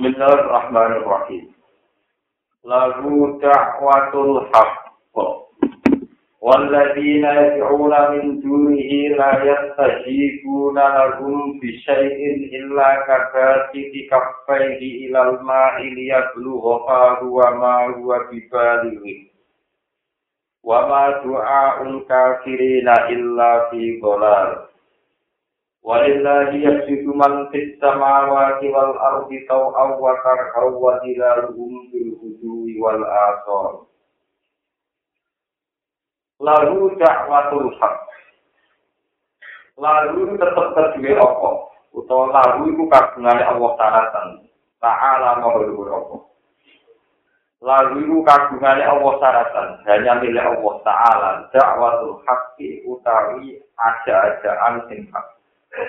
Bismillahirrahmanirrahim. Lagu da'watul haqq. Walladzina yad'una min dunihi la yastajibuna lahum bi syai'in illa kabati kaffaihi ilal ma'i liyablughha huwa ma huwa bibalighi. Wa ma du'a'ul kafirina illa fi dhalal. Walillahi yasjudu man fis samawati wal ardi taw'aw wa karhaw wa dilaluhum bil hudui wal asor. Lalu dakwatul haq. Lalu tetap terjuwe apa? Utawa lalu iku kagungane Allah taratan. Ta'ala mahlukur apa? Lalu iku kagungane Allah taratan. Hanya milik Allah Ta'ala. Dakwatul haqqi utawi aja-ajaan sing hak.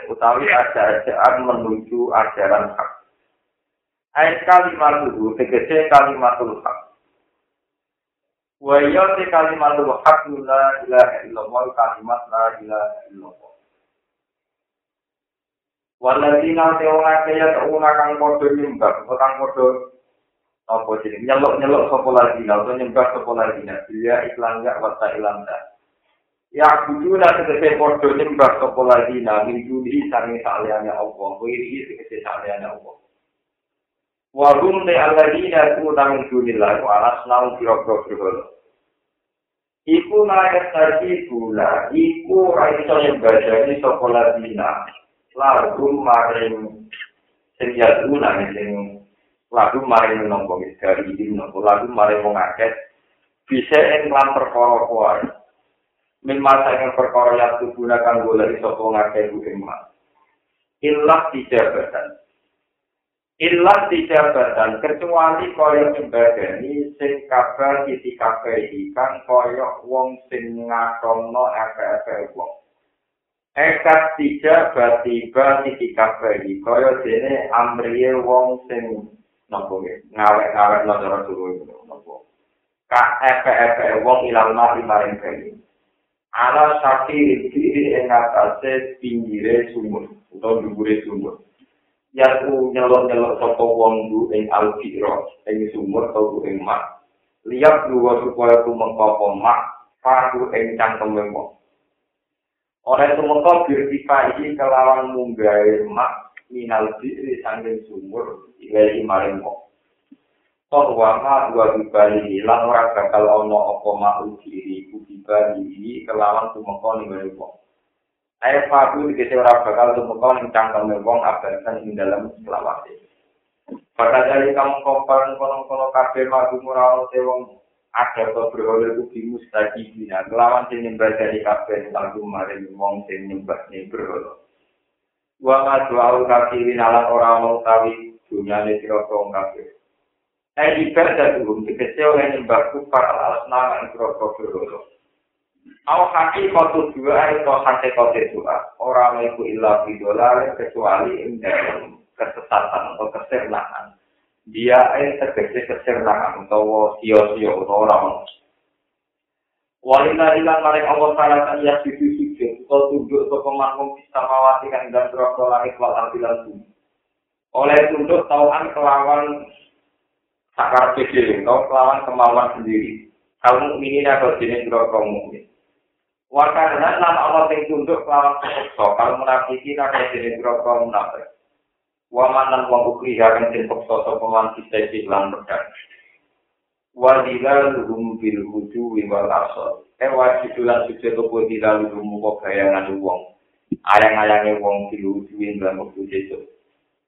Utawi ajaran menuju ajaran hak. Ayat kalimat itu, tegese kalimatul hak. Wa iya te kalimatul hak la ilaha illallah kalimat la ilaha illallah. Waladina te ora kaya tauna kang padha nyembah, kang padha apa jeneng nyelok-nyelok sapa lagi, utawa nyembah sapa lagi, dia iklan gak wa ilang Ya kudu lah tegese padha nyembah sapa lagi nabi judi sange saliyane Allah, wiri tegese saliyane Allah. Wa hum de alladina ku nang judi la ku alas nang berhala. Iku naik tadi gula, iku raiso nyembah jadi sapa lagi Lagu maring sing jatuh nang sing lagu maring nongko dari ini nongko lagu maring mengaket bisa ing lan perkara kuwi. Min masa yang perkara yang digunakan boleh isopo ngakai bukin mas. Ilah dijabatan. Ilah dijabatan, kecuali koyok nyembadani sing kabar isi kabar ikan koyok wong sing ngatono efe-efe wong. Ekat tiga batiba isi kabar iki koyok dene amriye wong sing nopo ngawek-ngawek cara suruh nopo. Ka efe-efe wong ilang mati maring kaya ala saki diri ing atase pinggire sumur utawa dhuwure sumur. Ya ku nyelok-nyelok sapa wong du ing alfiro ing sumur utawa ing mak. Liap luwa supaya ku mengko mak paku ing cangkem wong ora itu mengko birtika iki kelawan munggahe mak minal diri sanging sumur ilahi maring wong Tok wama dua dibali lan ora bakal ana apa mau diri ku dibali kelawan tumeka ning ngene wong. Ayo paku dikete ora bakal tumeka ning cangkem wong abasan ing dalam selawase. Pada dari kamu kompon kono-kono kabeh madu ora ana wong ada to berhala ku bimus tadi dina kelawan sing nyembah dari kabeh lagu mari wong sing nyembah ning berhala. Wa ma doa kafirin ala ora mau tawi dunyane sira kabeh. Ai ibadah dulu, dikese oleh nyembah kufar alas nama yang berokok berokok. Au hati kotu dua itu hati kotu dua. Orang itu ilah bidolar kecuali ing dalam kesesatan atau kesernahan. Dia ay tegese kesernahan atau sio-sio atau orang. Walina ilang maring Allah Ta'ala kan ya situ situ. Kau tunduk atau pemangkum bisa mawati kan dan berokok langit wal artilan bumi. Oleh tunduk tauan kelawan sakar kecil, kau kelawan kemauan sendiri. Kamu ini atau jenis dua kaum mukmin. Wakana lan Allah sing tunduk kelawan seksa, kalau munafiki atau jenis dua kaum munafik. Wamanan wong ukri akan den peksa sapa man kita lan pedang. Wadila luhum bil hudu wal asal. Eh wajib lan suci topo dilal luhum kok bayangan wong. Ayang-ayange wong bil hudu wektu sesuk.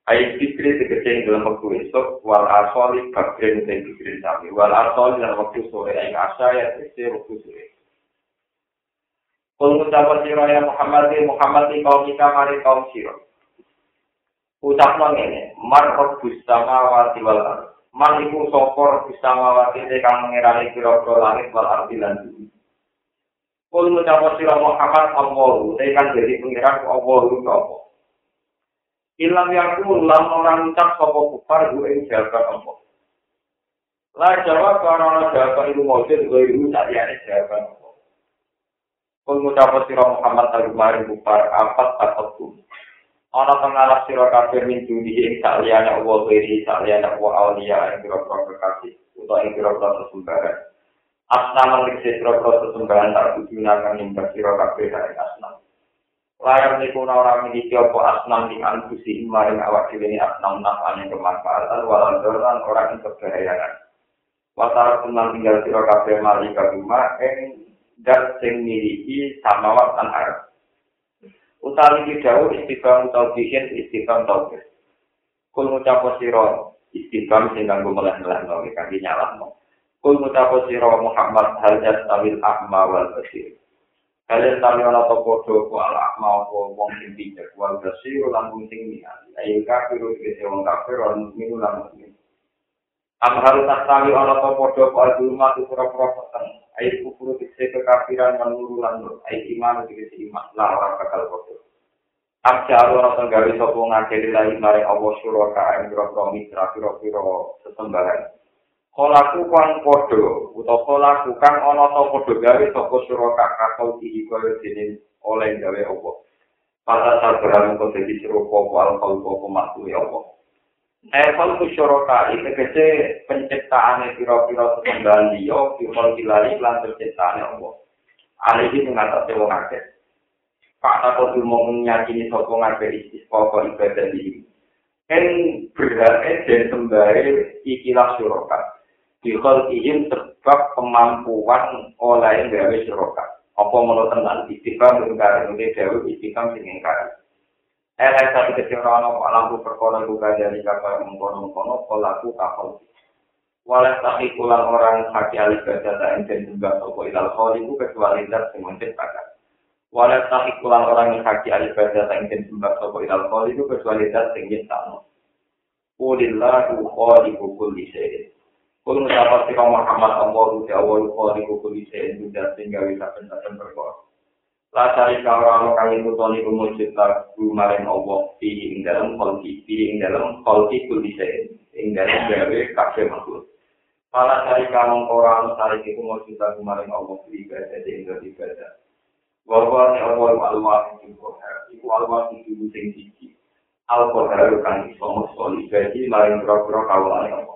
Ayat fikri tegese dalam waktu esok, wal asoli bakrin dan fikri sami. Wal asoli dalam waktu sore, ayat asa ya tegese waktu sore. Kul ngucapan siro ya Muhammad di Muhammad di kaum kita mari kaum siro. Ucap nong ini, mar rabbus sama wati wal ar. Man iku sopor bersama wati kang mengirani kira-kira langit wal arti lan bumi. Kul ngucapan siro Muhammad Allahu, tekan jadi pengiran Allahu Allah. Ilam yaku lam orang ucap sopo kufar gue ing jawaban apa. Lah jawab karena jawaban ibu mojid gue ibu tak diane jawaban apa. Kau ngucap sirah Muhammad tadi kemarin kufar apa takut tuh. ana pengalap sira kabeh min dunia ing saliyane Allah wiri saliyane Allah aulia ing pira-pira kekasih utawa ing pira-pira sesembahan asnam ing pira-pira sesembahan tak digunakan ing sira kabeh dari asnam layar niku ora miliki apa asnam ing anfusi maring awak dhewe ni asnam nafane kemanfaatan walau doran ora ing kebahayangan Watara tenang tinggal sira kabeh mali kaguma ing dan sing miliki samawat lan arep. Utawi iki dawuh istiqam utawa bikin istiqam kul ngucapo sira istiqam sing kanggo melah-melah nang kangge nyalahno. Kul ngucapo sira Muhammad hal yastawil ahma wal basir Kalian tali ana to padha ku ala ahma apa wong sing bijak wal basir lan wong sing niat. Ayo kafir iki wong kafir lan minggu lan mukmin. Am harus tasawi ana to padha ku aluma tu pura-pura peteng? Ayo kufur dikse kekafiran menuru lan ayo iman dikse iman. Lah ora bakal padha Abja ora tenggali sapa ngakeli lagi mare Allah suraka ing grogro mitra pira-pira sesembahan. Kolaku kang padha utawa kolaku kang ana ta padha gawe sapa suraka kakau iki kaya dene oleh gawe apa. Pada saat berani kau jadi serupa wal kau kau pematu ya Allah. Eval ku suraka itu kece penciptaan pira-pira sesembahan dia, pira kilali lan penciptaan Allah. Alih ini mengatasi wong akeh. Pak Tako Dumo menyakini sopo ngabe istiqoh ibadah ini. En berarti dan sembari ikilah surokat. Dikol ihim sebab kemampuan oleh gawe surokat. Apa menurut tenan istiqam mengingkari ini dewa istiqam ingkari. Elek satu kecerahan apa lampu perkara buka dari kapal mengkono-mengkono pelaku kapal. Walau tak ikulan orang haki alih baca tak enten juga sopo ilal kholiku kecuali dat yang menciptakan. Walau tak ikulan orang yang haki ibadah tak ingin sembah sopo ilal kholi itu kecuali dat tinggi takno. Kulillahu kholiku kulli syai'in. Kul ngucapar si Muhammad Allah uti awal kholiku kulli syai'in juga sehingga bisa pencapan berkor. La cari orang kang itu toni kumujud lagu maring Allah di ing dalam kholki, di ing dalam kholki kulli syai'in. Ing dalam gawe kabeh makhluk. Malah cari kamu orang cari kumujud lagu maring Allah di ibadah di ibadah. Bahwa ni awal alwah itu kohar, itu alwah itu sing siji. Al kohar kan iso musoli, jadi maring kira-kira kawalan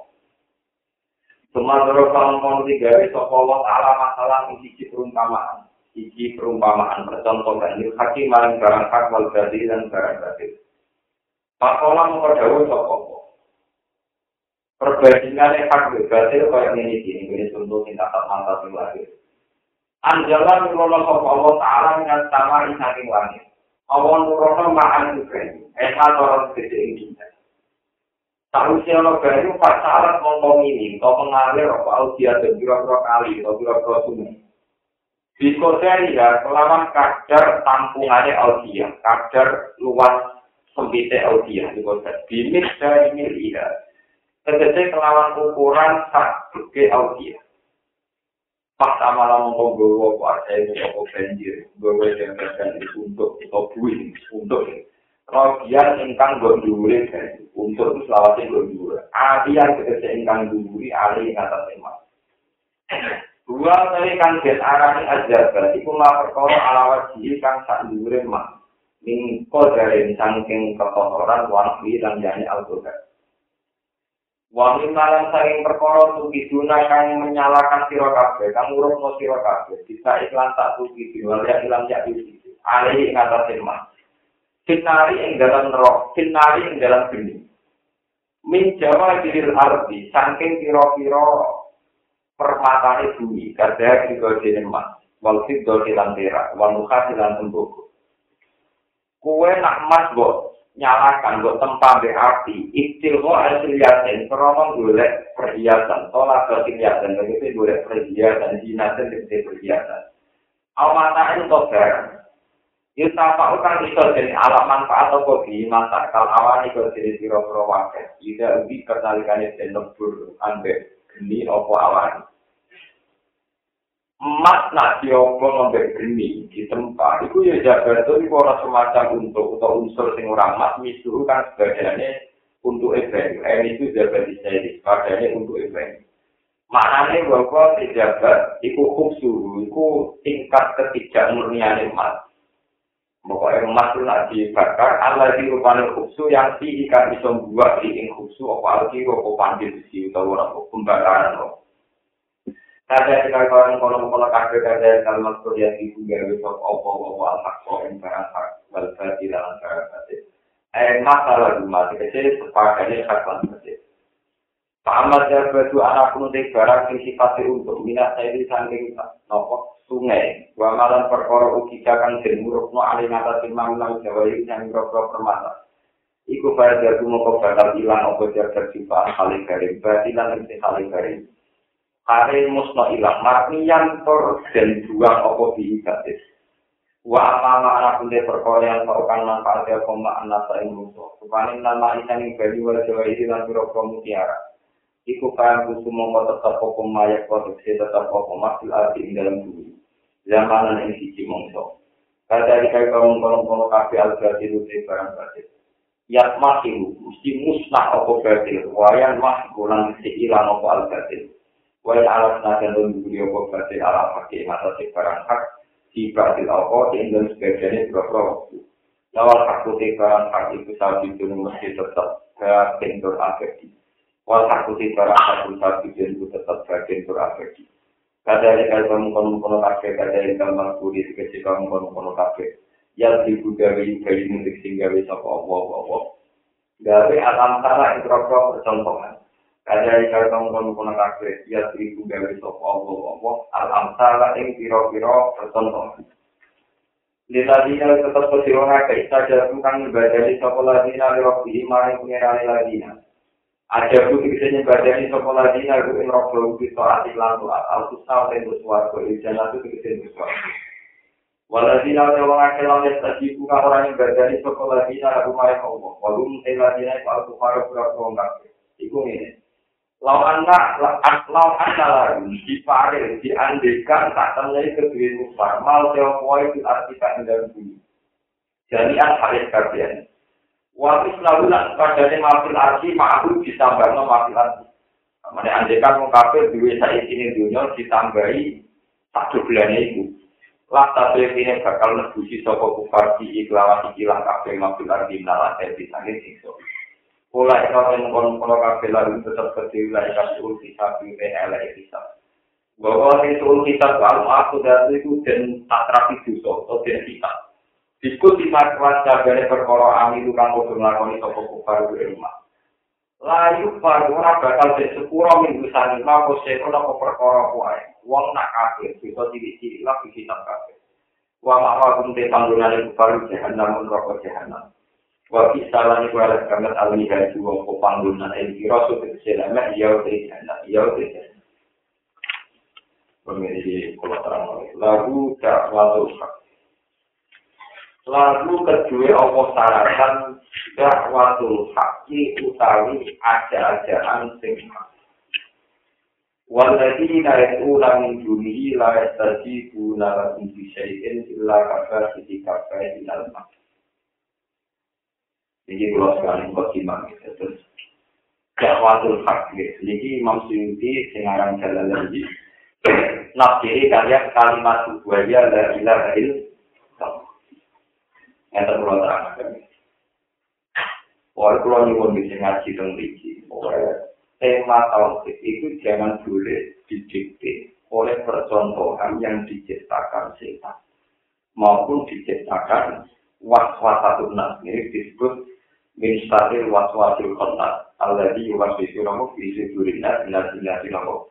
apa. Kaum kaum tiga itu Allah Taala masalah siji perumpamaan, siji perumpamaan percontohan ini hakim maring barang hak wal dan barang batil. Pakola mengkodawu sopopo. Perbandingannya hak wal batil kayak ini gini, ini contoh kita tak mantap lagi. Anjalan nurono sapa Allah Ta'ala dengan sama saking langit. Allah nurono ma'an juga. Esa torong gede ini. Tahu si ono bayu pasaran ngomong ini, kau mengalir apa audia dan biro-biro kali, atau biro-biro sungai. Diskoseri ya, kelawan kadar tampungannya audia, kadar luas sempitnya audia, diskoseri. Bimit dari milia, tegese kelawan ukuran sak gede audia. Pas malah ngomong gue kuasa ini apa banjir, gue yang untuk atau buih untuk Rogian ingkang gue dulu untuk selawatnya gue dulu. Adian bekerja ingkang dulu, ali atas emas. Dua kali kan get arani ajar berarti kuma perkara alawat jili kan sak dulu mah. Mingko dari sangking kekotoran wangi dan jani al-Quran. Wangi malam saking perkara tuki duna kang menyalakan sira kabeh, kang urung mo sira kabeh. Bisa iklan tak tuki dina ya ilang ya iki. Ali ing atas firman. Finari ing dalam roh, finari ing dalam geni. Min jawa diril arti, saking kira-kira permatane bumi, kada kira dene mas. Wal fiddo silang tera, wal nuka silang tembuku. Kue nak mas bos, nyalakan buat tempat berarti istilah hasil yasin krono golek perhiasan tolak perhiasan begitu golek perhiasan jinasen begitu perhiasan awmata itu barang apa kan itu jadi alat manfaat atau kopi masa kal awan itu jadi siro siro wakil tidak lebih kertalikan itu lembur ambek geni opo awan emas nak diomong ngombe geni di tempat. Itu ya jaga itu ini orang semacam untuk atau unsur sing orang emas misuh kan sebagiannya untuk event. Ini itu jaga di sini sebagiannya untuk event. Maknanya bahwa pejabat itu khusus itu tingkat ketiga murnian emas Pokoknya emas itu nak dibakar, Allah di rupanya khubsu yang si ikan bisa buat di ing khubsu, apa alki, apa pandil si, atau apa pembakaran. Kada jika kawan kolom kolom kafe kada kalimat kuliah ibu gawe sok opo opo alhak kok yang barang hak wal berarti dalam cara batin. Eh masalah rumah kecil sepakatnya hak lan Pahamad ya batu anak pun barang yang sifatnya untuk minat saya di samping nopo sungai. Wa malam perkara ugi kang den murukno ali ngata timang nang jawa iki nang grogro permata. Iku pada jatuh moko bakal ilang apa jaga sifat saling garing berarti lan ing saling garing. Kare musno ilang marnian tor dan buang apa diibatis. Wa amama anak punde perkara yang kau kan manfaat ya koma anak saing musuh. Rupane nama isan ing bali wala jawa iki lan grogro mutiara. Iku kaya kusu mongko tetap apa mayak produksi tetap apa masih arti ing dalam bumi. zamanan ing siji mongso. Kada iki kaum kono-kono kafe al-gadi rute barang batin. Yat masih mesti musnah apa batin. Wayan mah kurang mesti ilang apa al-gadi. Wayan alas nakan dan dibuli apa batin ala pakai mata si barang hak. Si batin apa tinggal sebagiannya berapa waktu. Lawal hak putih barang hak itu saat itu mesti tetap batin berabadi. Wal hak putih barang hak itu saat itu tetap batin berabadi. Kada ini kalau kamu kono kono kafe, kada ini kalau mampu di sekecil kamu kono kono kafe. Yang ibu gawe gawe mudik sehingga bisa apa apa apa. Gawe alam tanah itu rokok percontohan. Kada ini kalau kamu kono kono kafe, yang ibu gawe apa apa apa. Alam tanah yang piro piro percontohan. Di tadi yang tetap bersiroha kita jatuhkan ibadah di sekolah dina di rofi imari pengirani ladina. Ada bukti bisa nyebadani sekolah dina gue ing robbol bisa ati lan tuat al kusna ing suwarga ijana tu bisa ing suwarga waladina wa wong akeh lan tadi buka orang yang berdani sekolah dina aku mare kowo walum ila dina ku aku karo pura wong kabeh iku ngene. Law anna law anna lagi di pare di tak temui kedua kufar mal teo poe di arti tak dalam bumi jadi haris kabian Waktu selalu nak padane mafil arsi ma'ahu ditambahno mafil arsi. Mane andekan wong kafir duwe saiki ini dunya ditambahi satu bulan itu. Lah tapi ini bakal nebusi saka kufar di iklawan ikilah kafir mafil arsi nala di sangin sikso. Pola eka yang kono-kono kafir lalu tetap kecil lah eka suul kisah di elek kisah. Bahwa itu kita kalau aku dari itu dan tak terapi dosa atau dan kita. Diskusi masalah jagane perkara ami itu kan kudu nglakoni sapa kufar di rumah. Layu baru ora bakal dek sepuro minggu sani mako seko napa perkara kuwi. Wong nak kafir bisa cilik-cilik lah iki tak kafir. Wa mawa kum te panggonan kufar jahanam neraka jahanam. Wa kisalan iku ala kamet alih haji wong ko panggonan ing kira so keselama iya te jahanam iya te jahanam. Pemirsa, kalau terang lagu tak waktu Lalu kedua apa syaratan dakwatul haqi utawi aja-ajaan sing hak. Waladina yatuna min dunihi la yastajibuna lahum bi syai'in illa kafa siti kafa ilal mak. Jadi kalau sekali bagaimana terus dakwatul haqi. Jadi Imam Suyuti sengarang jalan lagi. Nafsiri kalian kalimat buaya la ilaha illallah. Yang terlalu terang. Wah, kalau nyuwun bisa ngaji tentang biji. Tema tauhid itu jangan boleh didikte oleh percontohan yang diciptakan setan maupun diciptakan waswasatul nas ini disebut min statil waswasil kontak alladhi yuwaswisu namu fi sudurina binar binar namu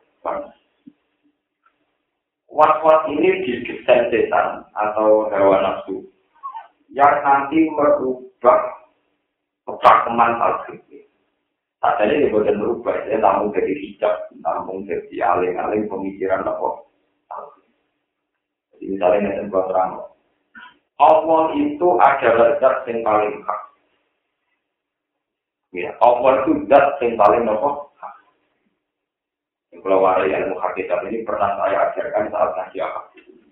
waswas ini didesain setan atau hewan nafsu yang nanti merubah kepakeman tauhid. Saat ini bukan merubah, dia namun jadi hijab, namun jadi aling-aling pemikiran apa. Jadi misalnya ini buat terang. Allah itu adalah zat yang paling hak. Ya, Allah itu zat yang paling apa? Kalau wari ilmu hakikat ini pernah saya ajarkan saat akad.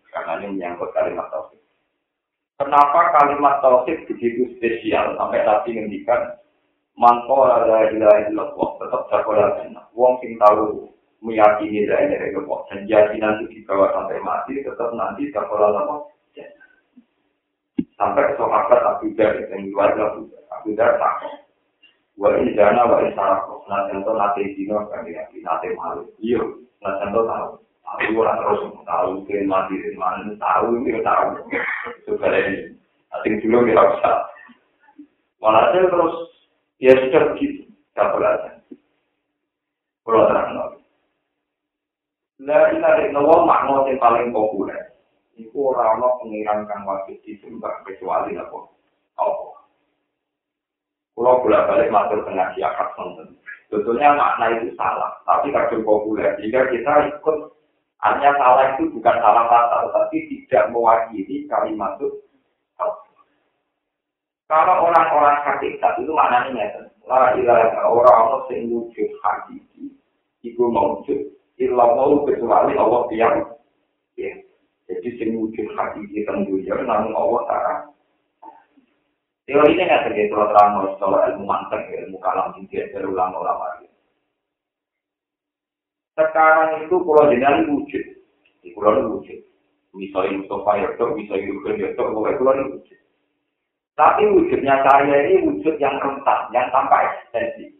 Karena ini menyangkut kalimat tauhid. Kenapa kalimat tauhid begitu spesial sampai tadi ngendikan manto ada ilaha illallah tetap jagoan jannah. Wong sing tahu meyakini la ilaha illallah dan jadi nanti dibawa sampai mati tetap nanti jagoan apa sampai sahabat Abu Dhar yang luar Abu Dhar. Abu Dhar takut. Wa in jana wa in sarako. Nah contoh nate dino kan ya, nate malu. Iya, nah contoh tahu. Tahu orang terus tahu ke mati di mana tahu dia tahu. Supaya ini. Nanti dulu kita bisa. Walhasil terus ya sudah begitu. Tak belajar. Kalau terang lagi. Lah ini ada makna yang paling populer. Iku orang-orang pengiran kang wajib disembah kecuali apa? Apa? Kalau bolak balik masuk tengah siakat nonton. Sebetulnya makna itu salah, tapi kadang populer. Jika kita ikut, hanya salah itu bukan salah kata, tapi tidak mewakili kalimat itu. Kalau orang-orang hakikat itu maknanya ya, la ilaha orang-orang sing wujud hakiki, iku mewujud, ilah mau kecuali Allah yang ya. Jadi sing wujud hakiki tentunya namun Allah Ta'ala Teori ini nggak terjadi kalau terang kalau ilmu mantek, ilmu kalam tinggi, dari ulama-ulama. Sekarang itu pulau jenali wujud, di pulau wujud. Misalnya Mustafa Yudho, misalnya Yudho Yudho, pokoknya pulau wujud. Tapi wujudnya saya ini wujud yang rentan, yang tanpa eksistensi.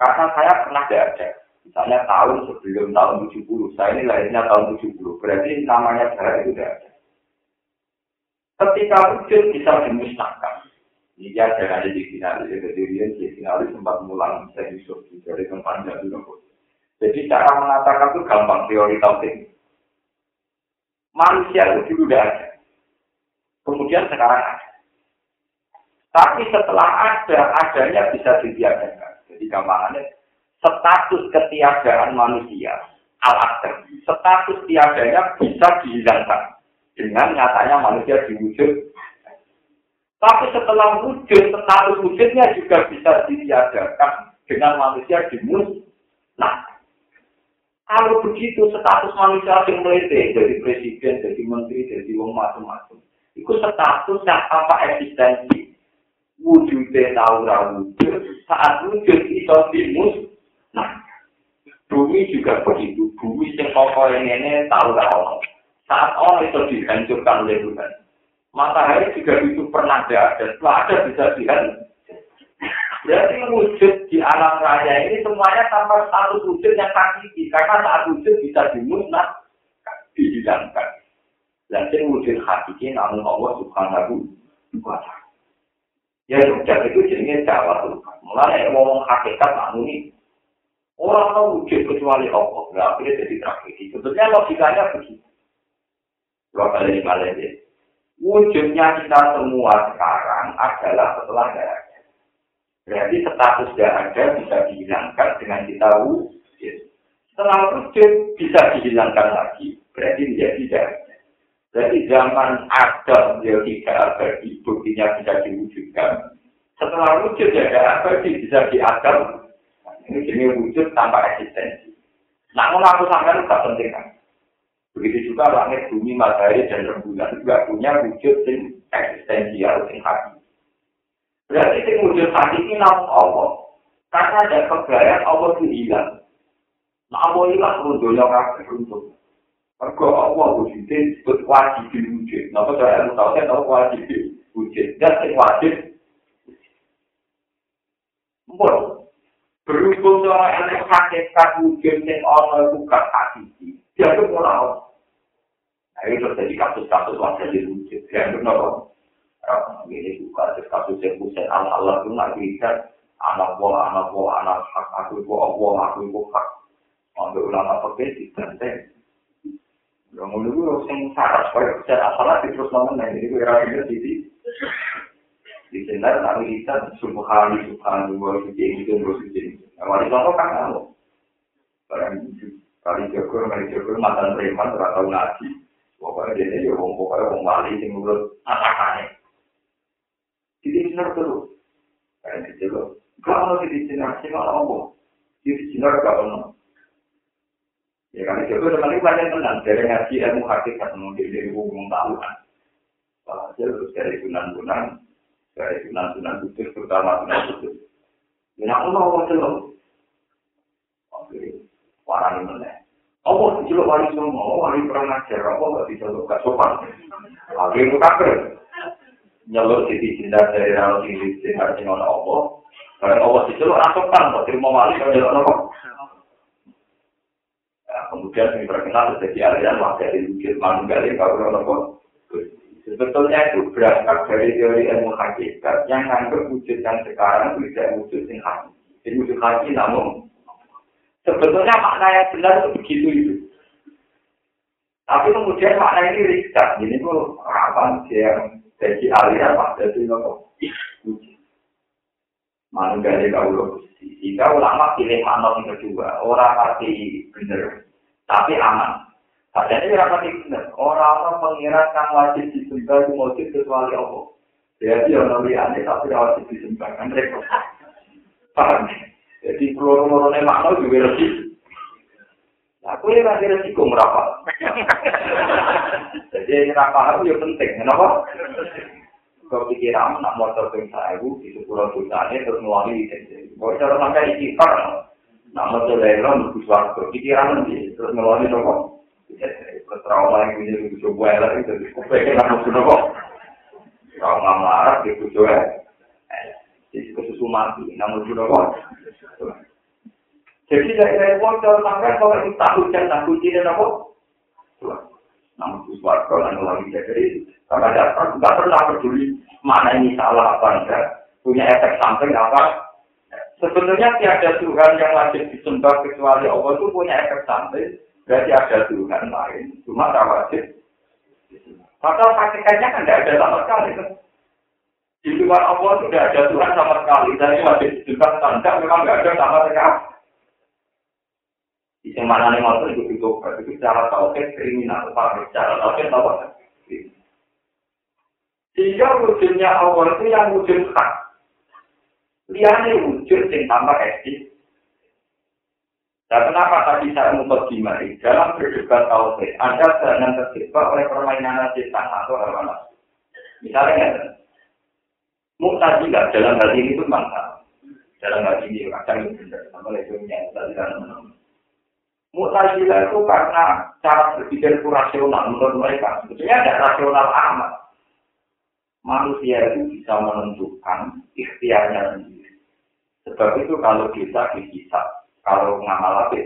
Karena saya pernah ada. Misalnya tahun sebelum tahun 70, saya ini lahirnya tahun 70, berarti namanya saya itu tidak ada. Ketika wujud bisa dimusnahkan. Ini dia ada di finalis, jadi dia di finalis sempat mulang saya Yusuf dari tempat dulu. Jadi cara mengatakan itu gampang teori tauhid. Manusia itu dulu sudah ada. Kemudian sekarang ada. Tapi setelah ada, adanya bisa ditiadakan. Jadi gampangannya, status ketiadaan manusia, alat status tiadanya bisa dihilangkan dengan nyatanya manusia diwujud. Tapi setelah wujud, status wujudnya juga bisa ditiadakan dengan manusia dimus. Nah, kalau begitu status manusia yang melete dari presiden, dari menteri, dari wong macam-macam, itu status yang tanpa eksistensi. Wujudnya tahu wujud, saat wujud itu dimus. Nah, bumi juga begitu. Bumi yang pokok yang ini tahu tahu. Saat orang itu dihancurkan oleh Tuhan. Matahari juga itu pernah ada, setelah ada bisa dihancurkan. Berarti wujud di alam raya ini semuanya tanpa status wujud yang hakiki. Karena saat wujud bisa dimusnah, dihilangkan. Ini wujud hakiki namun Allah subhanahu wa ta'ala. Ya sudah itu jenisnya Jawa Tuhan. Mulai ngomong hakikat namun ini. Orang tahu wujud kecuali Allah. Berarti jadi tragedi. Sebetulnya logikanya begitu. Dua kali lima lagi. Wujudnya kita semua sekarang adalah setelah ada. Berarti status tidak ada bisa dihilangkan dengan kita wujud. Setelah wujud bisa dihilangkan lagi, berarti menjadi tidak ada. Berarti zaman ada dia tidak abadi, buktinya bisa diwujudkan. Setelah wujud ya ada abadi, bisa diadam. Ini jenis wujud tanpa eksistensi. Nah, aku sampai itu penting kan? Begitu juga langit, bumi, matahari, dan rembulan juga punya wujud yang eksistensial, yang hati. Berarti yang wujud hati ini namun Allah. Karena ada kegayaan Allah itu hilang. Nah Allah hilang runtuhnya kakek runtuh. Mereka Allah wujudnya disebut wajib wujud. Nah saya tahu saya tahu wajib wujud. Dan yang wajib Mbak, berhubung seorang yang hakikat wujud yang Allah itu gak hakiki, dia itu mulai Nah, itu terjadi kasus-kasus di wujud. Ya, benar. Ini buka kasus yang pusat Allah itu nggak bisa anak buah, anak buah, anak hak, aku itu Allah, aku itu hak. Ambil ulama pakai di benteng. Yang gue harus yang sarat, supaya bisa asalah di terus nama ini gue rasa di sini. Di sini ada kita subhani subhani wa suci itu wa suci. Yang wali contoh kan kamu. Barang kali jagur, kali jagur, mantan preman, terlalu ngaji. Pokoknya dia ya wong pokoknya wong wali sing nurut atakane. Jadi benar terus. Kayak gitu loh. Kalau di sini sih malah apa? Di sini gak ono. Ya kan itu teman itu banyak tenang dari ngaji ilmu hakikat mungkin dari wong tahu kan. Terus dari sunan-sunan, dari sunan-sunan khusus terutama sunan khusus. Ya aku mau ngomong Oke, warani meneh. Apa diceluk wali semua, wali perang ajar, apa gak diceluk gak sopan. Lagi itu kafir. Nyelur di cinta dari rano di hati ngono apa. Karena Allah itu langsung kan kok terima wali kalau jalan apa. Kemudian yang terkenal jadi aliran wah dari wujud manunggal kalau ngono apa. Sebetulnya itu berangkat dari teori ilmu hakikat. Yang anggap wujud yang sekarang tidak wujud yang hakiki jadi wujud hakiki namun sebetulnya makna yang benar itu begitu itu. Tapi kemudian makna ini riset ini tuh apa yang jadi aliran pak jadi nopo mana dari kau lo jika ulama pilih makna yang kedua. Orang pasti benar tapi aman. Padahal ini rapat benar orang-orang pengiran kan wajib disembah itu wajib kecuali Allah. Jadi orang liane tapi wajib disembah. Kan repot. Paham? Jadi peluru-peluru makna juga lebih Aku ini lagi resiko merapat. Jadi ini rapat itu penting, kenapa? Kau pikir aman, nak motor ping saya di sepuluh juta ini terus sini. Kau cara sampai di kipar, nak motor lelong, di suarga, pikiran nanti terus ngewangi nopo. Terus trauma yang punya di coba lah itu, kepengen nak motor nopo. Trauma marah di coba. Jadi kesusu mati, namun sudah kok. Jadi dari dari pondok sampai kalau itu tak hujan tak hujan dan apa? Namun sesuatu dan lagi jadi karena dasar tidak pernah peduli mana ini salah apa enggak punya efek samping apa. Sebenarnya tiada Tuhan yang wajib disembah kecuali Allah itu punya efek samping. Berarti ada Tuhan lain, cuma tak wajib. Maka hakikatnya kan tidak ada sama sekali. Di luar Allah sudah ada Tuhan sama sekali. Dan wajib disembah tanda memang tidak ada sama sekali. Di mana nih mau itu itu itu cara tauhid kriminal, pak. Cara tauhid apa? Sehingga wujudnya Allah itu yang wujud hak. Lihatnya wujud yang tambah eksis. Dan kenapa tadi saya memperdimari dalam berdebat tauhid, Anda jangan terjebak oleh permainan setan atau hawa nafsu. Misalnya, Mu'tazilah dalam hal ini itu mantap. Dalam hal ini kadang itu benar. Sama lagi yang tadi kan Mutazila itu karena cara berpikir itu rasional menurut mereka. Sebetulnya ada rasional amat. Manusia itu bisa menentukan ikhtiarnya sendiri. Sebab itu kalau kita dihisap, kalau ngamal apa.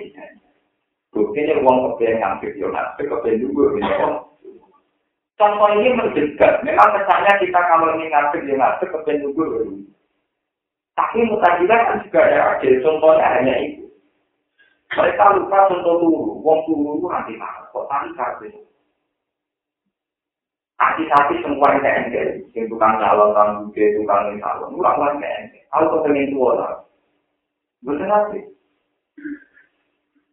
Buktinya uang kepengen ngambil yo ngambil kepengen juga gitu. Contoh ini mendekat. Memang kesannya kita kalau ini ngambil yo ngambil kepengen juga. Tapi mutazila kan juga ada. Contohnya hanya itu. Mereka lupa contoh turu, wong turu itu nanti mana, kok tadi kartu. Hati-hati semua yang kayak yang tukang calon, tukang buke, tukang calon, ulang ulang kayak Kalau kau pengen tua lah, bener nanti.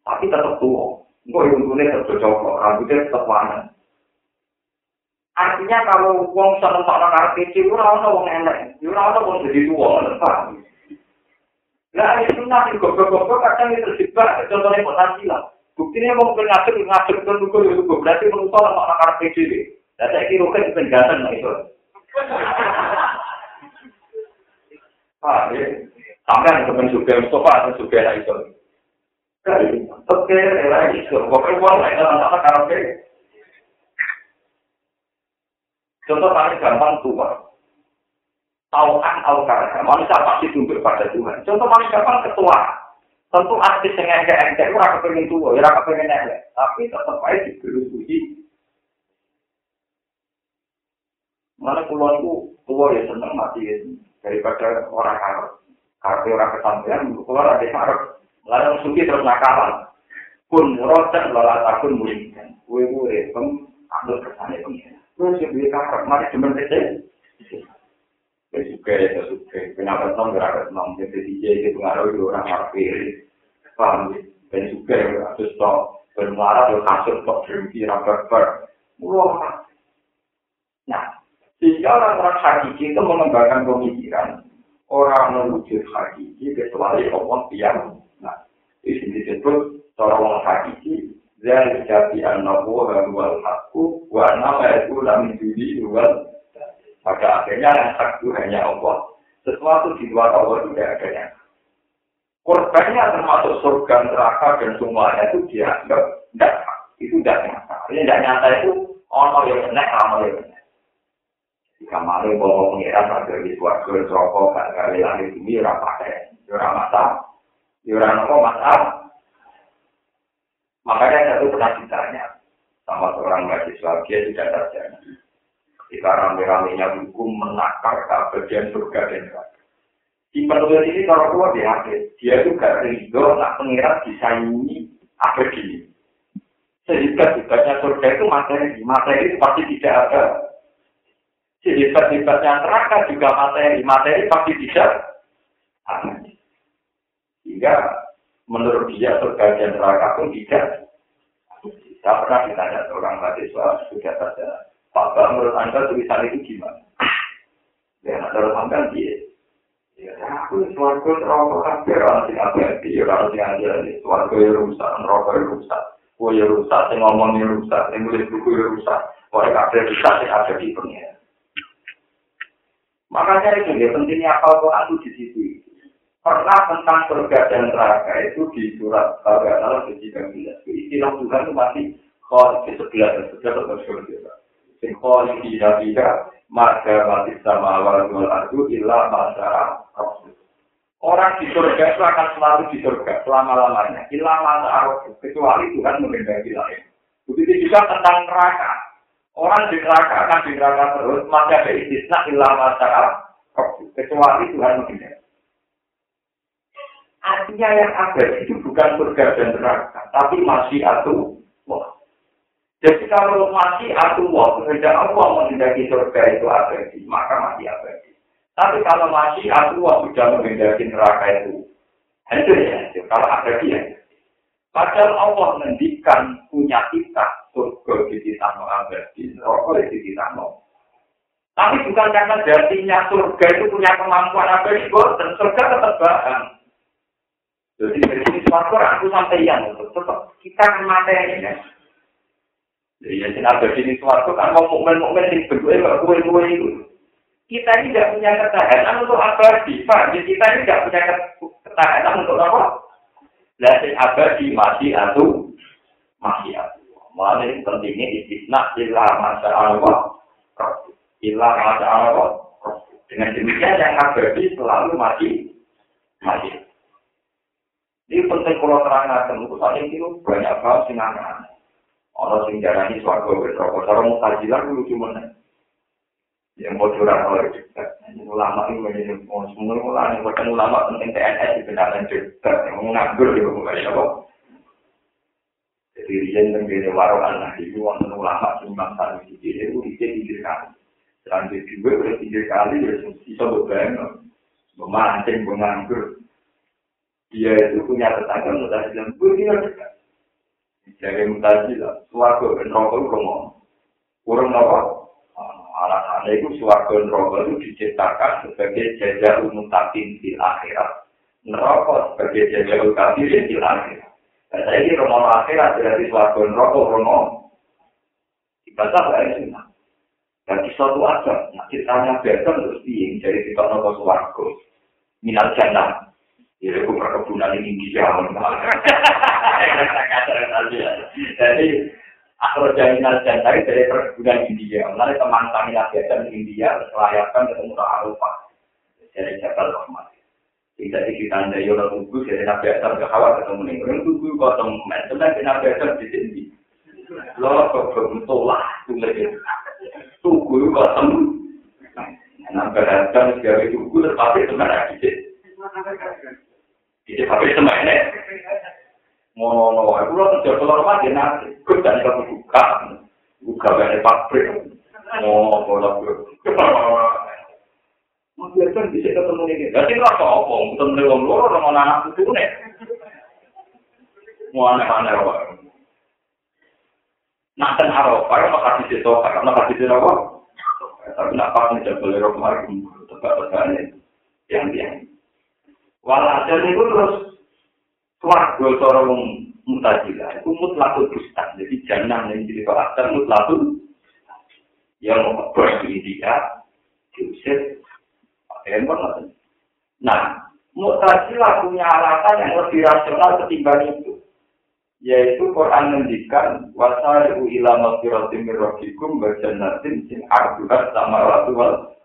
Tapi tetap tua, gue yang tuanya tetap cocok, rambutnya tetap warna. Artinya kalau wong seneng tak nang kecil, ora ono wong enak, ora ono wong jadi tua, paham? Nah, itu nanti goblok-goblok kadang itu terjebak, contohnya potensi lah. Buktinya mau ke ngasih, ngasih ke nunggu, itu berarti saya sama anak-anak PJB. Dan saya kira kan itu ganteng lah itu. Ah, ya. Sampai ada teman juga, Mustafa ada juga lah itu. Oke, lah itu. Pokoknya uang lah, itu anak-anak karate. Contoh paling gampang tua. Taukan atau karena manusia pasti tunduk pada Tuhan. Contoh paling gampang ketua. Tentu artis yang enggak-enggak itu raka pengen tua, ya raka pengen elek. Tapi tetap aja diberi puji. Mana puluhan itu tua ya seneng mati ya. Daripada orang harap. Karena orang kesampean, keluar ada harap. Lalu suki terus nakalan. Pun rotan lalat akun mulingkan. Kue-kue, pem, ambil kesannya pengen. Terus yang dia karap, mari cuma Ya suka ya suka. Kenapa senang gerak senang jadi DJ itu pengaruh itu orang marfir. Paham ya? Dan suka ya terus toh bermarah tuh kasut toh berhenti rapat ber. Wah. Nah, sehingga orang-orang hakiki itu mengembangkan pemikiran orang mewujud hakiki kecuali Allah yang nah di sini disebut orang hakiki dan jadi anak buah wal hakku wa nama itu lam judi wal Pada akhirnya yang satu hanya Allah. Sesuatu di luar Allah tidak ada yang Korbannya termasuk surga, neraka, dan semuanya itu dianggap tidak Itu tidak nyata. Ini tidak nyata itu ono yang benar, ono yang benar. Di kamar itu bawa pengiran ada di suarga rokok gak kali langit bumi ora pakai, ora masak, ora nopo masak. Makanya satu pernah ditanya sama seorang mahasiswa dia tidak terjadi. Ketika rame-ramenya hukum menakar keabadian surga dan neraka. Di penulis ini kalau keluar di akhir, dia juga rindu nak pengirat disaingi abadi. Sehingga hebatnya surga itu materi, materi pasti tidak ada. Sehebat-hebatnya neraka juga materi, materi pasti tidak ada. Sehingga menurut dia surga dan neraka pun tidak. Saya pernah ditanya seorang mahasiswa sudah saja, Pak menurut Anda tulisan itu gimana? Ya, menurut Anda dia. Ya, aku suarga neraka kan biar orang sing abadi, orang sing aja, suarga ya rusak, neraka ya rusak. Kue ya rusak, sing ngomong ya rusak, sing nulis buku ya rusak. Kue kabeh rusak, sing ada di pengen. Makanya itu ya pentingnya akal Quran itu di situ. Pernah tentang surga dan neraka itu di surat Al-Baqarah suci 19. Istilah Tuhan itu masih kalau di sebelah dan sebelah atau surga. Kalau tidak tidak, maka mati sama awal ardu ilah. Orang di surga itu akan selalu di surga selama-lamanya. Hilang masa kecuali Tuhan mengendaki lain. Begitu juga tentang neraka. Orang di neraka akan di neraka terus, maka ada istisna hilang masa kecuali Tuhan mengendaki. Artinya yang ada itu bukan surga dan neraka, tapi masih atu wah. Jadi kalau masih atu wah, kehendak Allah mengendaki surga itu abadi, maka masih abadi. Tapi kalau masih aku sudah menghindari neraka itu, itu ya, kalau ada dia. Padahal Allah mendikan punya kita surga di kita no abadi, neraka di kita no. Tapi bukan karena jadinya surga itu punya kemampuan abadi, dan surga tetap bahan. Jadi dari sini aku sampai yang tetap kita kan materi ya. Yang abadi ini suatu kan mau mukmin-mukmin yang berdua kue-kue itu. kita ini tidak punya ketahanan untuk abadi. Jadi kita ini tidak punya ketahanan untuk apa? Lasing abadi masih atau masih atau. Malah ini pentingnya istisna ilah masa Allah. Ilah masa Allah. Dengan demikian yang abadi selalu masih masih. Ini penting kalau terang-terang ini banyak hal sing Orang sing jarani suarga berapa. Orang mutajilan lucu mana? yang mau curang oleh juga. Ulama itu menjadi semua ulama yang bukan ulama penting TNS di benaran juga. Yang nganggur di bukan apa. Jadi dia yang menjadi warung anak itu wonten ulama sumbang satu di sini itu di tiga kali. Selanjutnya juga udah tiga kali ya bisa bebangun, memancing, menganggur. Dia itu punya tetangga gue tinggal dekat. Jadi mutazilah, suatu dan rokok kurang kurang apa? alasannya itu suarga neraka itu diciptakan sebagai jajah umum takin di akhirat. Neraka sebagai jajah umum takin di akhirat. Dan saya ini romo akhirat berarti suarga neraka romo. Dibaca sunnah. Dan di suatu aja, nah ceritanya beton terus piing dari kita nopo suarga. Minal jannah. Ya, itu perkebunan ini di jauh. Jadi, Aku jaminan dan dari dari perkebunan India. Mulai teman kami lagi di India, melayarkan ketemu ke Arupa. Dari Jabal Rahmat. Tidak di kita anda yola tunggu, jadi nabi asal ke hawa ketemu nih. Orang tunggu kosong, sebenarnya nabi asal di sini. Lo kok bermutolah, tunggu Tunggu kosong. Nabi asal segala tunggu, tetapi sebenarnya di sini. Jadi, tapi sebenarnya ngono aku lho kerja keluar rumah dia nanti gue jadi kamu buka? Buka dari pabrik. Ngono gue Mas Yerkan bisa ketemu ini, jadi nggak apa? Ketemu di orang luar, orang anak itu nih, mau aneh-aneh apa? Nah, kan Arafah, apa kasih itu, karena kasih itu apa? Tapi nak pas nih jago lero kemarin, tegak-tegaknya, yang dia. Walhasil itu terus Suarga cara wong mutazila itu mutlakul bustan. Jadi jangan yang jadi karakter mutlakul yang mau bos di India, diusir, pakai handphone Nah, mutazila punya alasan yang lebih rasional ketimbang itu. yaitu Quran mendikan wasari'u ila maghfiratin min rabbikum wa jannatin sing arduha sama wal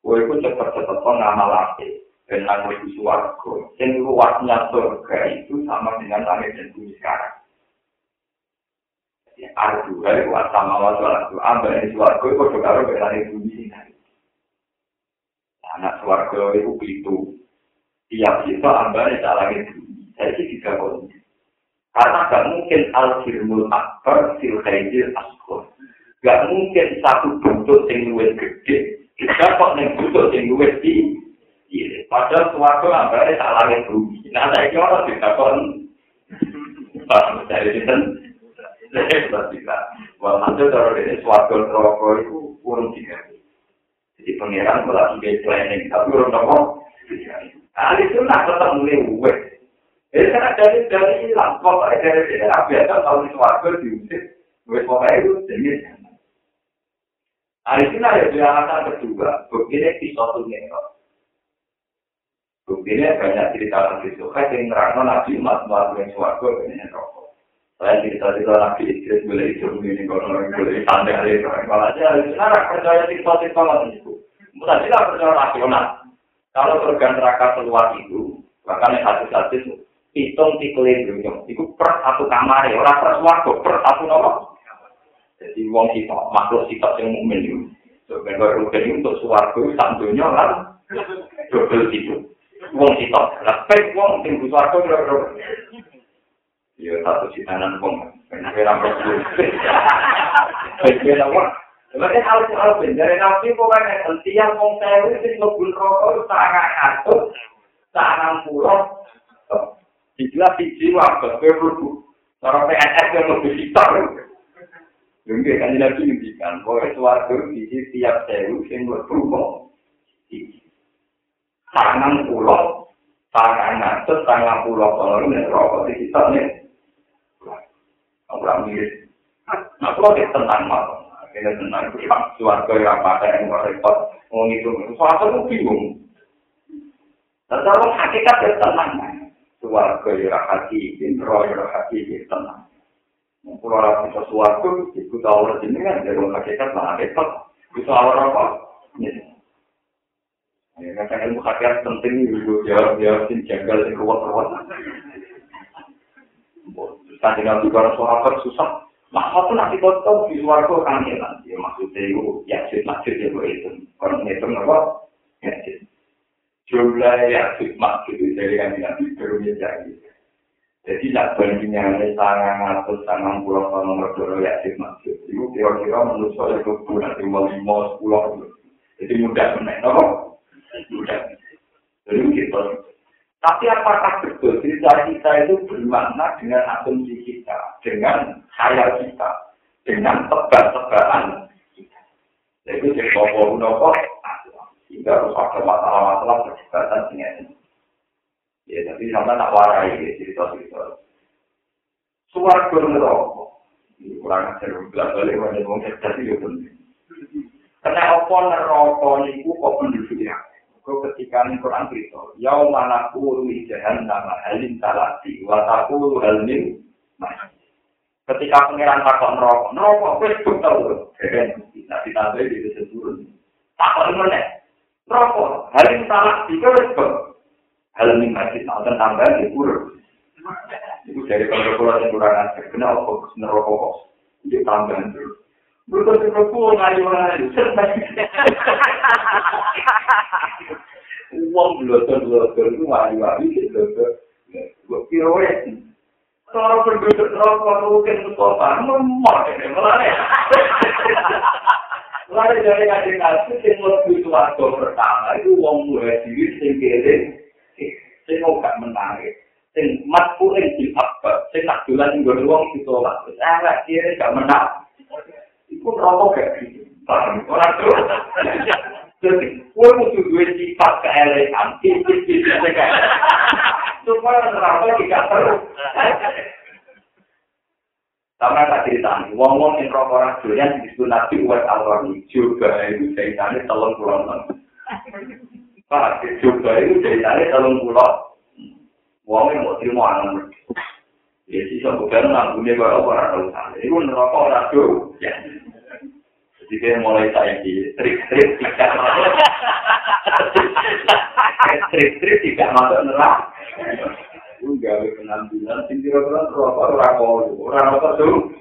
Kowe iku cepet-cepet ngamalake ben nang di swarga. Sing luasnya surga itu sama dengan langit dan bumi sekarang. Ya, ardu hari wa sama wa suarga. Ambil di swarga itu karo ben langit bumi ini. Anak swarga itu itu. Tiap kita ambil di langit bumi. Saya sih tidak boleh. Karena gak mungkin al-firmul akbar fil khairil asghar. Gak mungkin satu bentuk yang luwes gede. Kita kok yang bentuk yang luwes di padahal suatu ambare salah yang bumi. Nah, saya kira orang tidak kon. Pas dari saya sudah tidak. Walhasil kalau ini suatu rokok itu kurang tiga. Jadi pangeran malah tiga planning, tapi orang nopo. Ahli sunnah tetap mulai uwe. Jadi karena dari dari hilang, pokoknya dari daerah biasa kalau di suatu diusir, uwe pokoknya itu jenis. Ahli sunnah ya dia alasan kedua, begini pisau tuh Buktinya banyak cerita Nabi Suhaib yang nerangkan Nabi Umat Muhammad yang suarga ini rokok. Saya cerita-cerita Nabi Idris boleh hidup ini, kalau boleh santai hari. Kalau aja, sekarang percaya cerita-cerita Nabi itu. Tadi lah percaya rasional. Kalau surga neraka keluar itu, bahkan yang satu-satu hitung tikelin dunia. Itu per satu kamar, orang per suarga, per satu nomor. Jadi wong kita, makhluk kita yang mukmin itu. Sebenarnya untuk suarga, santunya kan, double itu. Wong sitok. Lah pek wong sing butuh aku lho. Ya satu sitanan wong. Enak ora perlu. Pek ora wong. Lha hal hal ben dari nabi pokoknya setiap wong sewu sing mlebu rokok sangat atur sangat pulau. Dijelas di jiwa berperubu. Orang PNS yang lebih sitok. Mungkin kan nabi ngendikan bahwa suatu di setiap sewu sing mlebu tangan pulau, tangan ngatur, tangan pulau kalau ini rokok di kita nih. Orang mirip. Nah, kalau dia tenang malah, akhirnya tenang itu suarga yang apa yang repot, mau ngitung, suarga itu bingung. Dan kalau hakikat dia tenang, suarga yang hati, roh yang hati dia tenang. Kalau orang bisa suarga, itu tahu ini kan, dari hakikat lah repot. Bisa orang apa? Kadang ilmu hakikat penting juga jawab-jawab sing janggal sing ruwet-ruwet. Tadi nabi para sahabat susah. Nah, apa nanti kau tahu di luar kau kan ya nanti maksudnya itu ya sih maksud ya gue itu. Kalau ngitung apa? Ya sih jumlah ya sih maksud itu dari kan nabi baru jadi jadi nak bandingnya ini sangat atau sangat pulau nomor dua ya sih maksud itu kira-kira menurut saya itu bulan lima sepuluh. Jadi mudah sebenarnya gitu. Tapi apakah betul cerita kita itu bermakna dengan asumsi kita, dengan khayal kita, dengan tebak-tebakan kita. Jadi jadi bawa nopo, sehingga harus ada masalah-masalah perdebatan dengan Ya, tapi sama tak warai ya cerita-cerita. Suara neraka. Ini kurang ajar belas balik wajah mau cerdas itu penting. Karena apa neraka niku kok penduduknya? Kau ketika ini Quran cerita, Yau mana kuru jahan nama halim talati, wataku halim Ketika pengiran takut neraka, neraka wis betul. Keren, nanti ditambah di desa turun. Takut mana? Neraka, halim talati, wis betul. Halim masjid, nanti tambah di kurun. Itu dari kalau-kalau yang kurang ajar, kenapa neraka kok? Dia tambahan terus. Betul pun ngayu ngayu. Uang belotor belotor itu ngayu belotor. Gue kira ya. Kalau penduduk rokok mungkin sekolah memot ini ya. Lalu dari kasus yang lebih suatu pertama itu uang mulai diri. Saya mau gak menarik. Sing mat kuring di apa? Sing nak jualan gue uang ditolak. Nggak kira gak menang. Iku rokok gak. Paham? Orang tuh. Jadi, gue butuh dua sifat keelegan. Sifat-sifat keelegan. Supaya rokok tidak terus. Sama tak cerita nih, wong-wong yang rokok orang durian disebut nabi uat al-wani. Juga itu ceritanya telung pulau enam. Pak, juga itu ceritanya telung pulau. Wong yang mau terima anak Ya sih sok bukan nanggung kok ora tau sana. Iku neraka ora do. Jadi mulai saya di trik-trik tidak masuk. Trik-trik tidak masuk neraka. Itu gawe penampilan, sing kira-kira neraka ora kau, ora apa tuh.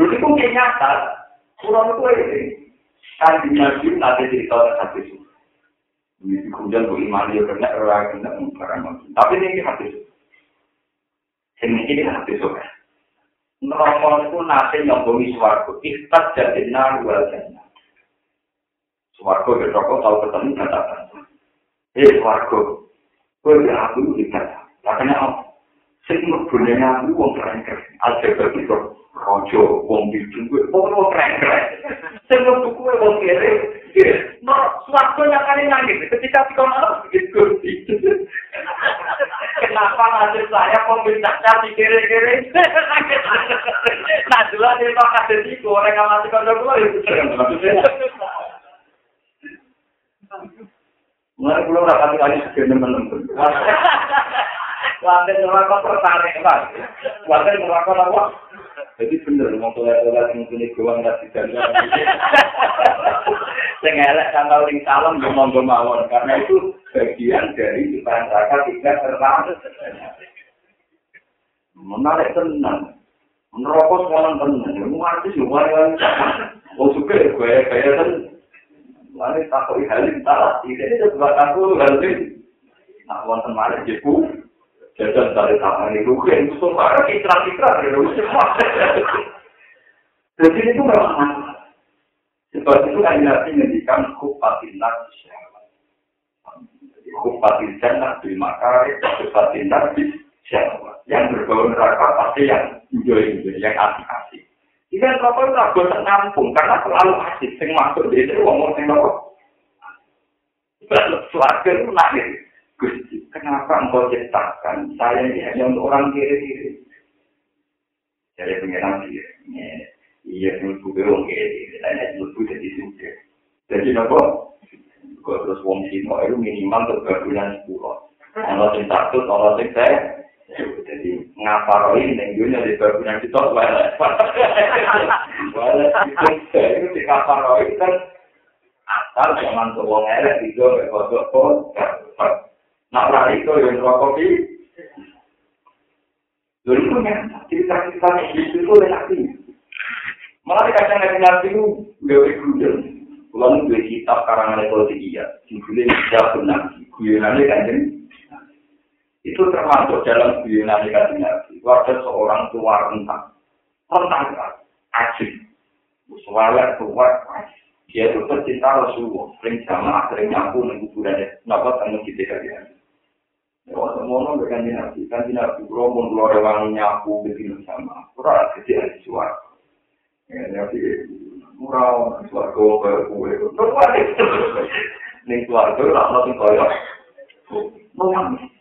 Lalu itu nyata, kurang itu ini. Kan di Nabi nanti cerita hati itu. Ini kemudian bu iman dia kena orang kena barang Tapi ini hati itu. Ini hati kan. Neraka itu nanti nyobomi suaraku. Ikhtas jadi naru wajahnya. Suaraku ke neraka tahu ketemu katakan. Eh. Kau ya aku dikata. Makanya apa? Sing mebunnya aku wong keren-keren. Aljabar itu. rojo wong bidu kuwi ora keren-keren. Sing metu kuwi wong kere. No, suatu yang kali nangis ketika di kamar begitu. Kenapa nasib saya peminta cari kere-kere? Nah, dulu ada yang kasih di goreng sama si kondor gue itu. Mulai pulau rapat kali sekian teman-teman. Lantai neraka tertarik, Pak. Lantai neraka apa? Jadi bener, mau toilet-toilet yang punya gawang nggak bisa Saya elek tanggal ring salam gue mau mawon karena itu bagian dari ciptaan neraka tidak terlalu menarik tenang. Merokok sekarang tenang, mau artis mau yang Oh suka ya gue kayak kan, mana takut halim tak, ini juga takut halim. Nah, wonten malah jepu, jajan dari tangan itu kan itu semua ikrar ikrar gitu jadi itu memang sebab itu kan nabi mendikan kupatin nafsi jadi kupatin jannah di makari kupatin nafsi siapa yang berbau neraka pasti yang enjoy enjoy yang asik asik jika apa itu aku ternampung karena terlalu asik sing masuk di sini ngomong sing apa Suarga itu lahir. Gusti, kenapa engkau ciptakan saya ini hanya untuk orang kiri-kiri? Jadi pengiran kiri. Iya, menurutku orang kiri-kiri. Saya hanya menurutku jadi sudah. Jadi apa? Kau terus wong sino itu minimal tergabungan sepuluh. Kalau yang satu, kalau yang saya, jadi ngapa roh ini yang dunia di gabungan kita, wala. Wala, itu di ngapa roh ini kan asal zaman tuh wong elek itu, kok Nak lari itu yang di. Lalu itu ya, cerita-cerita itu itu lelaki. Malah kadang nabi nabi itu gawe gudel. Kalau dua kitab karangan politik iya, judulnya tidak benar. Guyonannya kan itu termasuk dalam guyonannya kan nabi. Ada seorang tua rentang, rentang ajib, suara tua dia itu pecinta Rasulullah, sering jamaah, sering nyapu, nunggu kuburannya, kenapa tanggung kita kalian? Wah, semono dengan nabi, kan nabi rombong keluar orang nyapu begini sama, kurang kecil di suara. Ya, nabi murah, suara kau ke kue, terus Ning keluarga lah, langsung kaya. Menangis.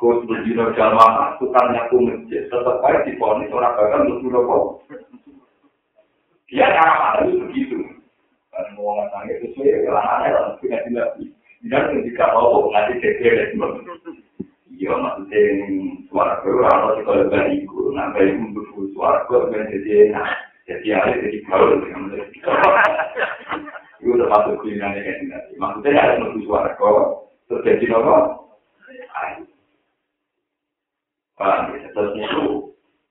Kau sebelum jamaah, tukang nyapu masjid, tetap aja di ponis orang bakal kok. Dia cara itu begitu. Kan mau ngatangnya sesuai, kalau aneh, punya Dan ketika mau ngasih cekir, iya maksudnya suara orang kalau kalau bariku, nah bariku butuh suara kok jadi enak, jadi ada jadi gaul dengan. Itu udah masuk kulinernya kan nanti. Maksudnya ada butuh suara kok terjadi. Paham ya? Terus itu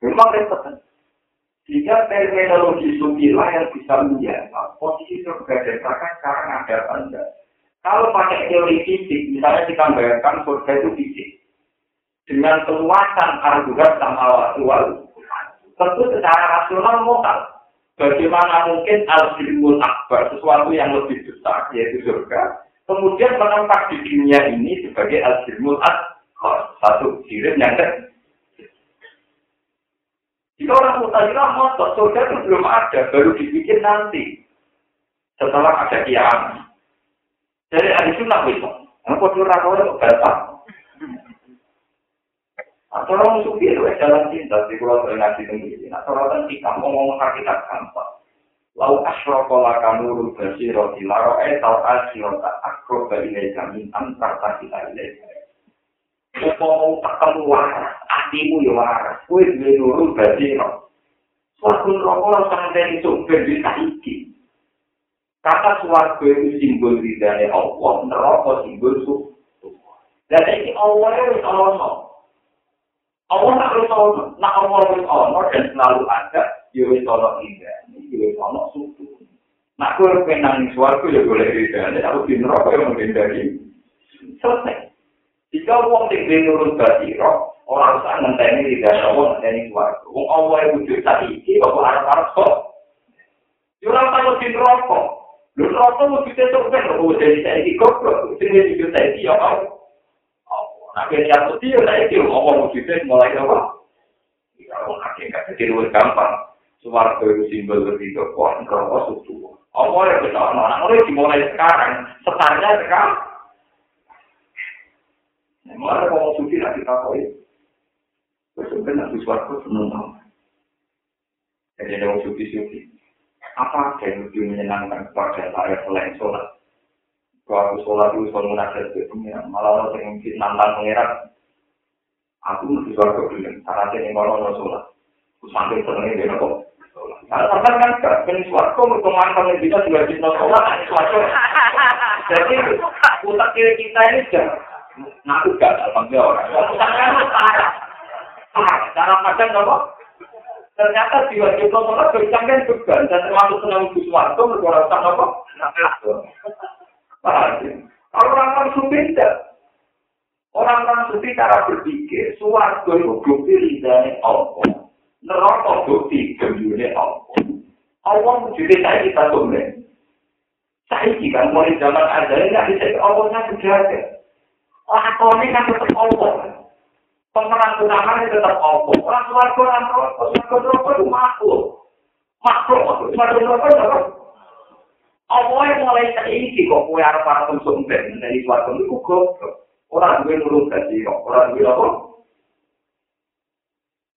memang repot. Jika terminologi sukilah yang bisa menjawab posisi dan neraka sekarang ada apa enggak? Kalau pakai teori fisik, misalnya kita bayangkan surga itu fisik. Dengan keluasan argumen sama wal tentu secara rasional modal. Bagaimana mungkin al-ilmul akbar, sesuatu yang lebih besar, yaitu surga, kemudian menempah di dunia ini sebagai al-ilmul akbar. Satu sirim yang kedua. Jika orang mutazilah motor, surga itu belum ada, baru dibikin nanti. Setelah ada kiamat. Jadi ada sunnah itu. Aku tuh rakau itu batal. Atau orang sufi itu jalan cinta di pulau ngaji tinggi. Atau orang mau ngomong hakikat gampang. Lau asrokola kanurul basiro dilaro etau asirota akro bagi kami antar kita ilaika. Upama ketemu waras, atimu ya waras. Duwe nurut berarti no. Suatu rokok langsung ngenteni sumber di saiki. Kata suatu itu simbol ridhanya Allah, neraka simbol suku. Dan ini Allah itu ono. Allah tak harus ono. Nah Allah itu ono dan selalu ada. Ya wis ono ridhanya, ya wis ono suku. Nah kowe penang suatu ya boleh ridhanya, tapi di neraka yang menghindari. Selesai. Jika wong sing duwe nurut basira, ora usah ngenteni tidak wong ngenteni swarga. Wong Allah yang wujud tadi iki kok arep-arep kok. Ora tau sing rokok. Lho rokok wujud itu kan kok wujud iki kok kok sing wujud iki ya kok. Nah, kaya jatuh dia, saya kira ngomong wujudnya mulai apa? Ya, orang hakikat jadi lebih gampang. Suwarga itu simbol berhidup, wah, rokok susu. Allah yang benar, anak-anak dimulai sekarang, setarnya sekarang. Mulai kalau suci lagi tak koi. Sebenarnya nanti suatu seneng banget. Jadi ada orang suci-suci. Apa yang lebih menyenangkan kepada saya selain sholat? Kalau aku sholat itu selalu menajat ke pengiran. Malah orang yang mungkin nantang pengiran. Aku mesti suatu bilang. Karena saya ini malah orang sholat. Aku sampai senengnya dia nopo. Nah, sampai kan gak. Kan suatu untuk mantang yang bisa juga bisa sholat. Suatu. Jadi, utak kiri kita ini sudah ngaku gak alhamdulillah orang. Parah. Parah. Cara padang apa? Ternyata diwajib nomor bercang kan juga dan termasuk senang Guswarto berkorasan apa? Orang-orang tidak. Orang-orang sufi cara berpikir, suwarto itu bukti ridhanya Allah. Neraka bukti gembirnya Allah. Allah wujudnya saya kita tulen. Saya kan mulai zaman ada ini, bisa Allahnya sudah ada. lakoni kan tetap Allah. Pemeran utama itu tetap Allah. Orang suarga orang rokok, suarga rokok itu makhluk. Makhluk, suarga rokok itu apa? Yang mulai terisi kok kue arah para konsumben dari suarga itu goblok. Orang gue nurut gaji kok, orang gue apa?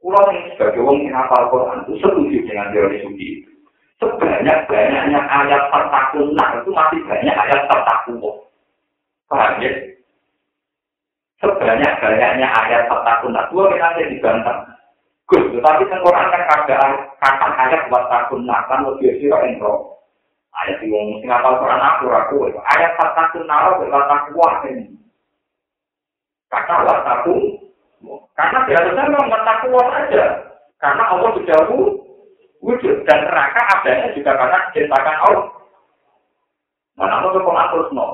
Pulau ini sebagai orang yang hafal Quran itu setuju dengan teori suci. Sebanyak-banyaknya ayat tertakunan itu masih banyak ayat tertakunan. Paham ya? Sebanyak-banyaknya ayat petakun dua kita ada dibantah. Gus, tetapi Quran kan ada kata ayat buat takun kan lebih siro entro. Ayat yang ngomong ngapal Quran aku aku ayat petakun naro berkata kuah ini. Kata wataku, karena biasanya memang bertakwa saja. Karena Allah sudah wujud dan neraka adanya juga karena diciptakan Allah. Mana Allah kok terus no.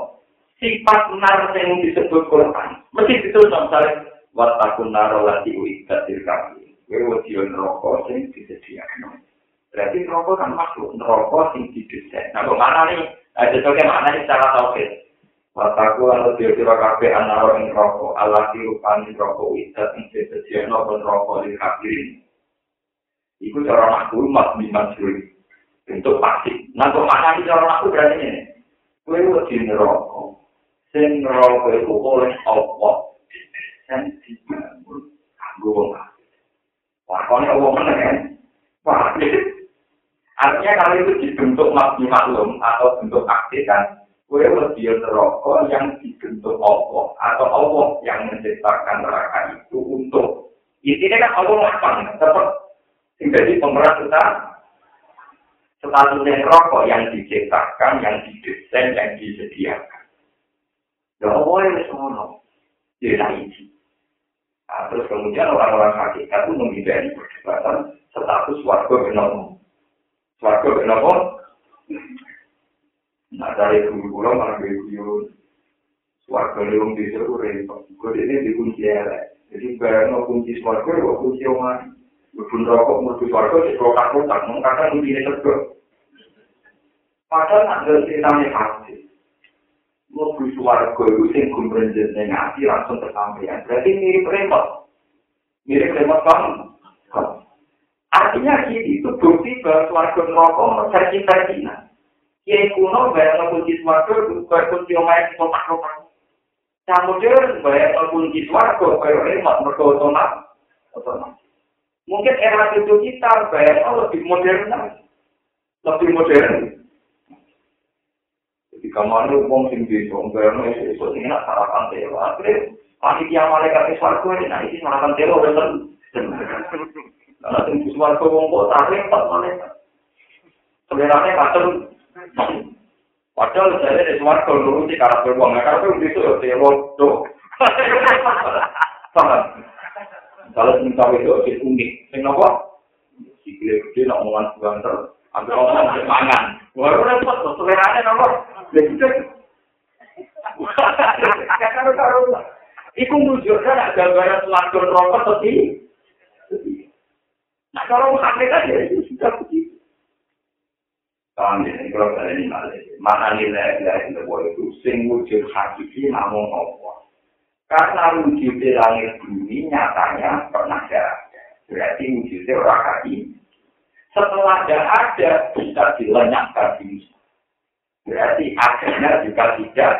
Sifat nar yang disebut Quran. Mesti ditulis misalnya watakun naro lati uikat dirkami. Wewe dio neroko sing disediakan. Berarti neroko kan masuk neroko sing didesain. Nah, kemana nih? Ada tuh mana nih secara tauhid? Wataku lalu dio dio kafe anaro ing neroko. Allah dirupan neroko uikat sing disediakan pun neroko dirkami. Iku cara makhluk mat biman suri. Untuk pasti. Nah, kemana nih cara makhluk berarti ini? Wewe dio neroko. Sing roh iku oleh apa sing dibangun kanggo wong lakone wong meneh artinya kalau itu dibentuk makni maklum atau bentuk aktif kan? Kue lebih neraka yang dibentuk Allah atau Allah yang menciptakan neraka itu untuk. Intinya kan Allah lapang tetap menjadi pemeran kita statusnya rokok yang diciptakan, yang didesain, yang disediakan. Allah yang semono. Dia ini. Nah, terus kemudian orang-orang hakikat itu menghindari perdebatan status warga benomo. Warga benomo. Nah, dari dulu pulau malah begitu. Warga leung di seluruh repot. Gue ini dikunci elek. Jadi bayang kunci warga, gue kunci oman. Bubun rokok, mutu warga, di kotak-kotak. Mengkata kunci ini tegak. Padahal ada ceritanya hati. Mobil suara itu sing kumprenjen yang ngasih langsung tersampaikan. Berarti mirip remote. Mirip remote kamu. Artinya gini, itu bukti bahwa suarga neraka versi-versina. Kiai kuno bayang kunci suarga itu kayak kunci omaya di kotak-kotak. Kemudian bayang kunci suarga kayak remote, mereka otomat. Mungkin era itu kita bayang lebih modern Lebih modern. Jika mana uang sing di itu itu sing nak sarapan dewa, akhirnya Panitia malaikat swarga ini, nah ini malah kan telo bener. Karena tinggi swarga wong kok tak repot malaikat. Sebenarnya kacau. Padahal saya di swarga nuruti karakter wong, nah karakter itu ya telo tuh. Paham? Kalau minta itu di unik, sing nopo? Si gede nak mau ngan terus, ambil orang mangan. Wah, repot tuh, sebenarnya nopo? Iku mujurkan nak gambaran selangkul rokok tadi. Nah kalau hakikat ya itu sudah begitu. Paham ya, kalau saya ini malah. Mana nilai nilai itu itu sing wujud hakiki namun apa? Karena wujud langit bumi nyatanya pernah ada. Berarti wujudnya orang kaki. Setelah ada ada bisa dilenyapkan bisa. Berarti akhirnya juga tidak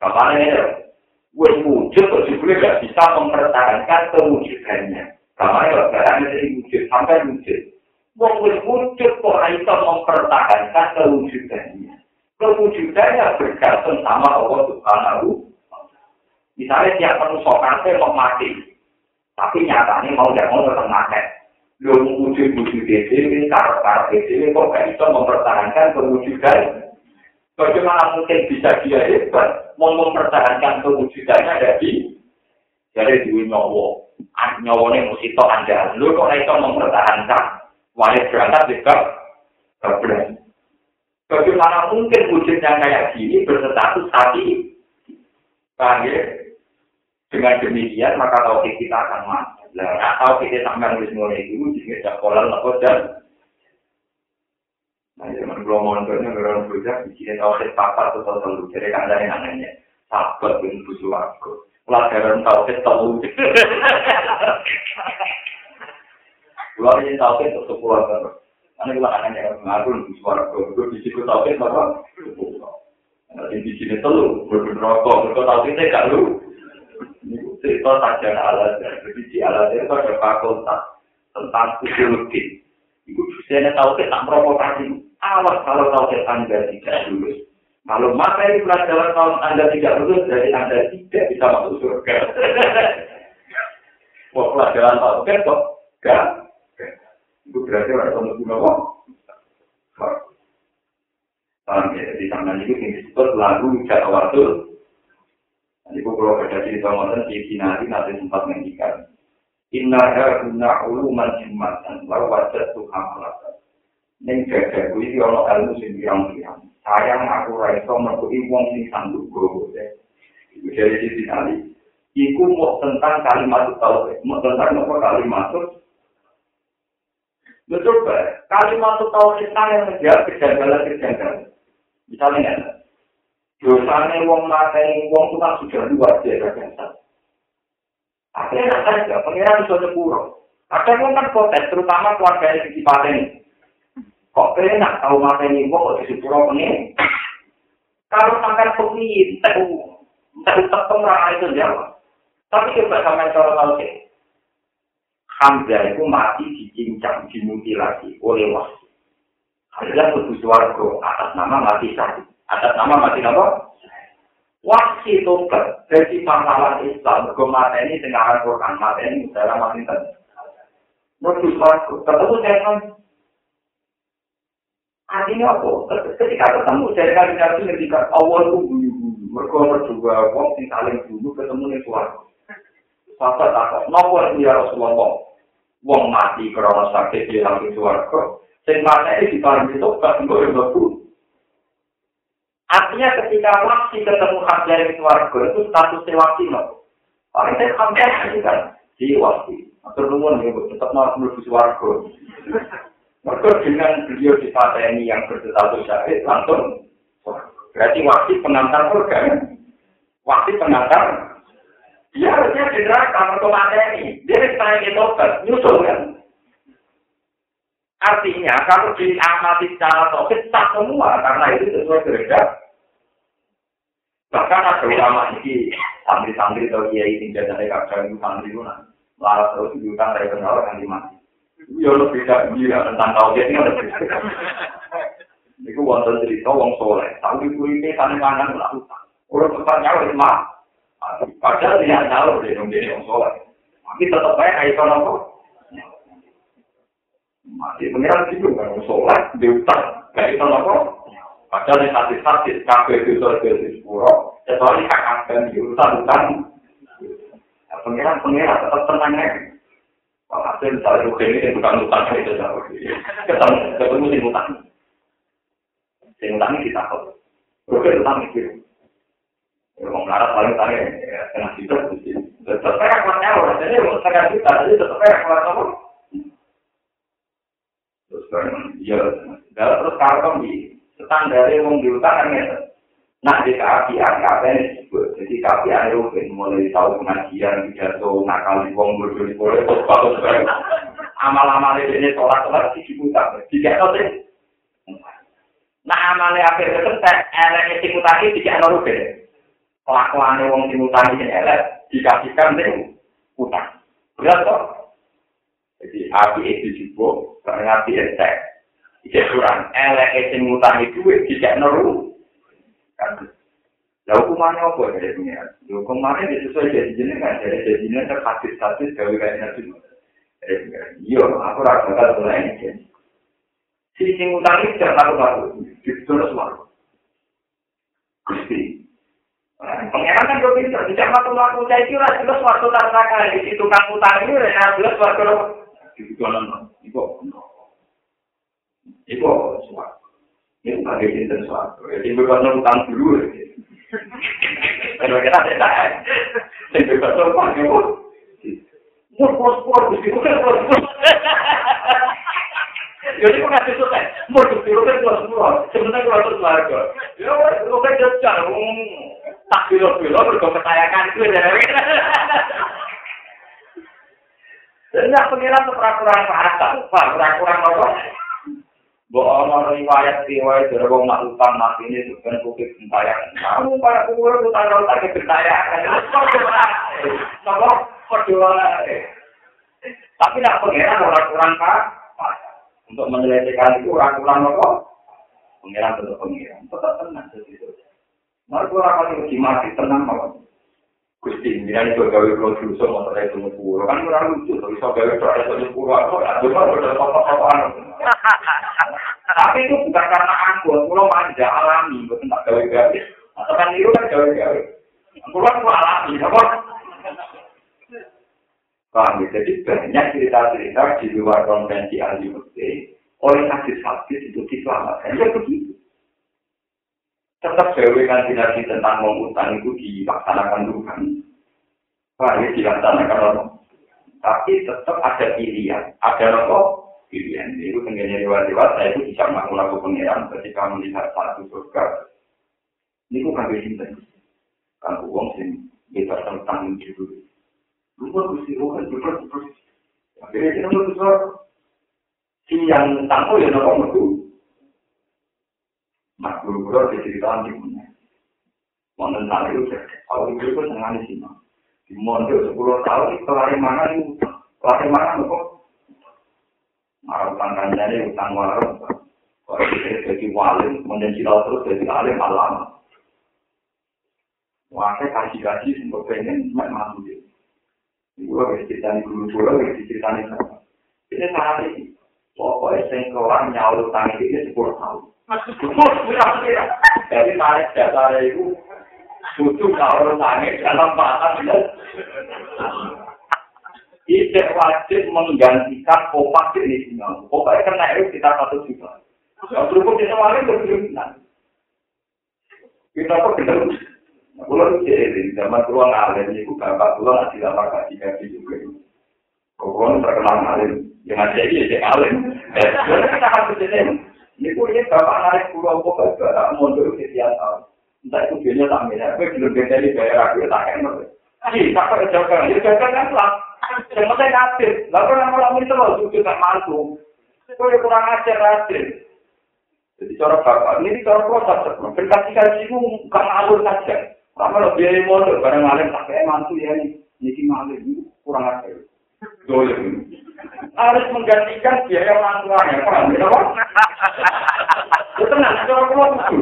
Kapan ini? Wes wujud kok juga gak bisa mempertahankan kewujudannya. Kapan ya? Barangnya dari wujud sampai wujud. Wong wes wujud kok bisa mempertahankan kewujudannya. Kewujudannya bergantung sama Allah Subhanahu. Misalnya tiap manusia kafir mau mati, tapi nyatanya mau tidak mau tetap mati. Lu wujud ini, karena karena ini kok gak bisa mempertahankan kewujudannya. Bagaimana mungkin bisa dia hebat mau mempertahankan kewujudannya dari dari duit nyawa, nyawane mesti to anda. Lu kok iso mempertahankan? Wajib berangkat juga kebelas. Bagaimana mungkin wujudnya kayak gini berstatus tadi? Paham Dengan demikian maka tauhid kita akan mati. Nah, tahu kita sampai nulis mulai itu, jadi sekolah lepas dan Nah, zaman belum mondoknya orang bujak, bikin tauhid papa atau telu. Jadi kan ada yang anehnya, sahabat bin busu aku. Pelajaran tauhid telu. Pulau ini tauhid untuk sepuluh tahun. Karena kalau anehnya yang mengatur busu aku, itu di situ tauhid apa? Nah, di sini telu, berbenrokok, berkot tauhidnya gak lu. Ini cerita saja alat, jadi di alat itu ada fakultas tentang usul Ibu saya tahu kita provokasi. Awas kalau tahu Anda tidak lulus. Kalau materi pelajaran kalau Anda tidak lulus, dari Anda tidak bisa masuk surga. Wah, pelajaran tahu kan kok? Gak. Itu berarti orang kamu guna kok. Paham ya? Di sana itu disebut lagu Jaka Nanti kalau ada cerita ngoten di Kinari nanti sempat menghentikan. Inna guna uluman jimatan, lalu wajah tuh hamalatan. ning gagah kuwi ana ilmu sing pirang-pirang. Sayang aku ora iso metuki wong sing sanggup gowo. Iku jadi di sini. Iku mau tentang kalimat tauhid, mau tentang apa kalimat Betul pak, kalimat tauhid yang menjawab kejanggalan-kejanggalan. Misalnya, dosanya wong mateni wong itu kan sudah luar biasa biasa. Akhirnya ada, pengiran bisa sepuluh. Ada wong kan protes, terutama keluarga yang di ini. Kok enak tahu mata ini kok kok disepuro ini? Kalau sampai pergi, tahu tahu tetap itu jawab. Tapi coba sampai cara tahu sih. Hamzah itu mati dicincang, dimutilasi oleh wasi. Hamzah itu suarga atas nama mati satu. Atas nama mati apa? Wasi tobat dari pahlawan Islam. Mata ini tengah Quran, mata ini dalam mati tadi. Menurut saya Artinya apa? Ketika ketemu dari kali kali ketika awal itu bunyi bunyi, mereka berdua, wong sing saling dulu ketemu nih suara. Papa takut, nopo ya Rasulullah, wong mati karena sakit di dalam suara. Sing mati ini diparingi tobat, enggak yang bagus. Artinya ketika waktu ketemu Hamzah di suarga itu statusnya waktu no. Paling saya Hamzah kan, di waktu. Atau nunggu nih, tetap mau menuju suarga. Mereka dengan beliau di ini yang berstatus syahid langsung berarti waktu pengantar surga kan? Waktu pengantar dia harusnya di neraka mereka ini dia sekarang itu nyusul kan? Artinya kalau diamati secara topik tak semua karena itu sesuai kehendak. Bahkan ada ulama ini santri-santri atau kiai tinggal dari kakak santri itu nah, lalu terus diutang dari kenal kan dimati. Ya lebih tidak gila tentang tauhid ini lebih. Iku wonten cerita wong soleh, tapi kulite sane mangan ora utang. Ora utang nyawa mah. Padahal dia tahu dia dong dia yang sholat. Tapi tetap baik kaitan apa? Masih pengiran itu kan sholat diutang kaitan apa? Padahal ini hati-hati kafe itu sudah jadi sepuluh. Kecuali kakak diutang utang. Pengiran pengiran tetap tenang ya. Kalau hasil misalnya rugi ini bukan utang itu jauh. Ketemu ketemu di utang. Di utang ini kita kok. Rugi utang itu. Kalau melarat paling tanya, ya, kena hidup mesti. Tetap aja kuatnya jadi mau setengah juta, jadi tetap aja kuat apa? Terus kan, ya, terus kalau di standar yang diutang kan ya, nah di keapian, keapian disebut, jadi keapian itu mulai tahu pengajian, pidato, nakal di wong bodoh di terus bagus sekali. Amal-amal ini tolak-tolak di diutang, tidak tahu sih. Nah amalnya akhir kesentek, elek isi mutasi tidak ada kelakuan wong sing utang iki elek dikasihkan ning utang. Berat kok. Jadi api itu juga karena api entek. Kurang elek sing utang itu tidak neru. Kan. Lah hukumannya apa dari pengiran? Hukumannya sesuai jadi jenis kan, jadi jadi jenis terkasih-kasih gawe kayak nanti. Iya, aku rasa bakal mulai. Si sing tidak tahu-tahu, itu terus malu. Gusti, Pengiran kan gue pinter, tidak waktu waktu saya kira jelas waktu tak di situ kang utang ini, rena jelas waktu lo. Itu kan, itu, itu suatu. Ini bukan pinter suatu. Jadi bukan utang dulu. Kalau kita tidak, jadi bukan utang dulu. Pur, pur, pur, pur, pur, pur. Jadi kok ngasih selesai, mau dulu kan keluar semua, sebenarnya keluar terus warga. Ya, lo kan jajan, tak bilo-bilo berkau ketayakan itu. Dan yang pengiran itu peraturan bahasa, peraturan apa? Bahwa riwayat riwayat dari wong mak utang mati ini bukan bukit kentayangan. Kamu para kubur utang utang ke kentayangan. Nopo perjuangan. Tapi nak pengiran peraturan pak, untuk menyelesaikan itu peraturan apa? Pengiran tetap pengiran, tetap tenang segitu. Mereka orang yang mati tenang malah. Gusti, ini itu gawe kalau dosa motor itu pura kan kurang lucu, tapi so gawe kalau itu pura itu ada cuma udah apa-apaan. Tapi itu bukan karena aku, aku lo manja alami, bukan tak gawe gawe. Atau kan itu kan gawe gawe. Aku kan alami, apa? Paham? Jadi banyak cerita-cerita di luar konvensi ahli oleh hadis-hadis itu diselamatkan. Ya begitu. Tetap dewe kan dinasti tentang mengutang itu dilaksanakan Tuhan. Wah, ini dilaksanakan Allah. Tapi tetap ada pilihan. Ada apa? Pilihan. Itu tengganya lewat-lewat, saya itu bisa melakukan pengiran ketika melihat satu surga. Ini kok kagak cinta. Kan uang sih, kita tentang itu. Lupa gusti rohan, lupa terus. Akhirnya kita besar. Si yang tentang ya nopo metu. Nah, guru-guru di cerita di punya. Wonten saat itu, kalau itu itu senang di sini. Di mondok sepuluh tahun, kelari mana itu? Kelari mana itu? Marah utang kanjani, utang warung. Kalau kita jadi wali, kemudian cita terus jadi alim alam. Saya kasih-kasih, sempat pengen, mak mampu dia. Ibu harus cerita di guru-guru, harus cerita di sana. Ini saat ini. Pokoknya saya keluar nyawa utang ini sepuluh tahun. Jadi tarik dasar itu butuh kalau tangis dalam bahasa tidak wajib menggantikan kopak jenis ini. Kopak kena itu kita satu juta. Yang berhubung semua itu berjuta. Kita kok benar. Pulau jadi zaman pulau ngalir itu bapak pulau nggak tidak pakai gaji juga. Pulau terkenal ngalir, yang ada ini jadi ngalir. Jadi kita harus jadi Ini ini bapak narik pulau pokok ke tak mundur ke tiap tahun. Entah itu biasanya tak minat, tapi belum bisa di bayar aku tak enak. Jadi tak kerja kan, ya kerja kan lah. Cuma saya ngatir, lalu orang malam itu loh sudah tak mampu. Itu kurang ajar ngatir. Jadi cara bapak ini cara proses, berkasih kasih itu bukan alur saja. Kalau biaya modal barang tak kayak mantu ya nih, ini malam kurang ajar. Dolim. Harus menggantikan biaya orang tuanya, paham ya, tenang, itu itu.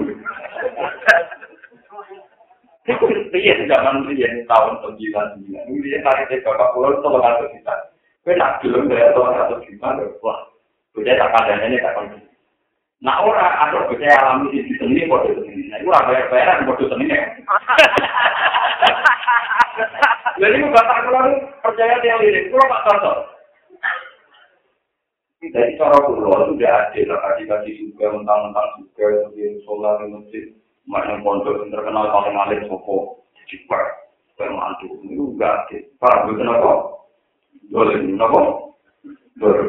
Itu Iya, zaman ini tahun sembilan sembilan. Ini tarik ke bapak pulau itu tolong satu juta. Kue nak belum bayar tolong satu juta, wah, udah tak ada ini tak kondisi. Nah orang ada percaya alami di sini bodoh seni. Nah itu bayar bayaran bodoh seni ya. Jadi bukan tak kalau percaya dia lirik, kalau tak tahu. Jadi cara pulau itu tidak adil, kasih-kasih juga, mentang-mentang juga, yang sholat, yang masjid, maknya pondok yang terkenal paling alim sopo, jiper, kayak mantu, itu enggak adil. Paham, itu kenapa? Boleh, kenapa? Boleh.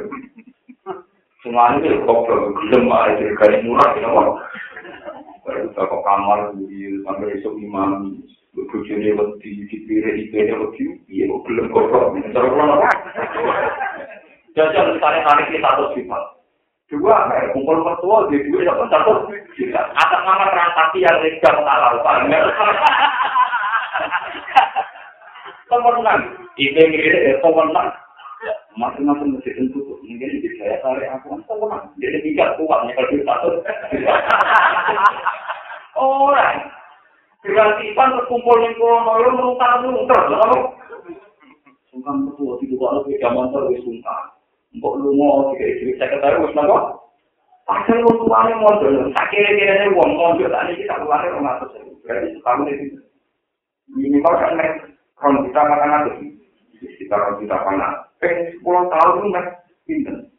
Semuanya itu kok gelem aja dari murah kenapa? Baru kita kamar sampai esok imam bujune wedi dipire iki wedi iya kok gelem kok cara kula Jajal misalnya ini satu sifat. Dua, eh, kumpul mertua, di dua, ya pun satu. Atas nama transaksi yang legal halal, Pemenang. Ini mirip pemenang. Masing-masing mesti tentu. Mungkin di saya tarik aku, pemenang. Jadi tiga kuatnya kalau satu. Orang. Berarti kan kumpul yang kurang, lalu menungkar-menungkar. Sungkan betul, tidak ada beda motor, sungkan. Mbok lunga iki sekretaris wis napa Pasal wong tuane mondok, tak kira-kira wong mondok tak iki tak luare ora ngatus. Berarti setahun iki. Minimal kan nek kon kita makan atus. Kita kon kita panas. Eh, 10 tahun nek pinten.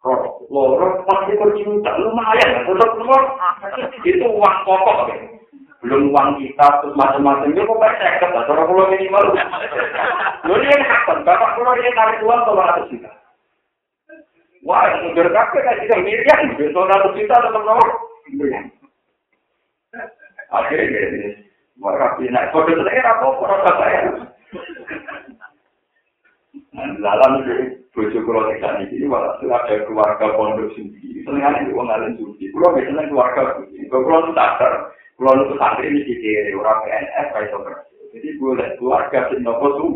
Kok loro pasti kok cinta lumayan, tetap nomor itu uang pokok. Belum uang kita terus macam-macam itu kok saya kata, kalau pulau minimal. Lalu ini kapan? Bapak pulau ini tarik uang kalau ratus juta. Wah, mundur kabeh kan tidak miriam, besok satu juta tetap nomor. Akhirnya ini, maka pinak kode saya apa apa saya. Dalam bojo kulo tekan iki malah ada keluarga pondok sendiri. Senengane di wong alim suci. Kulo biasanya keluarga. Kulo nu sadar, kulo nu santri ini dikira orang PNS kayak itu. Jadi gue keluarga sing nopo su.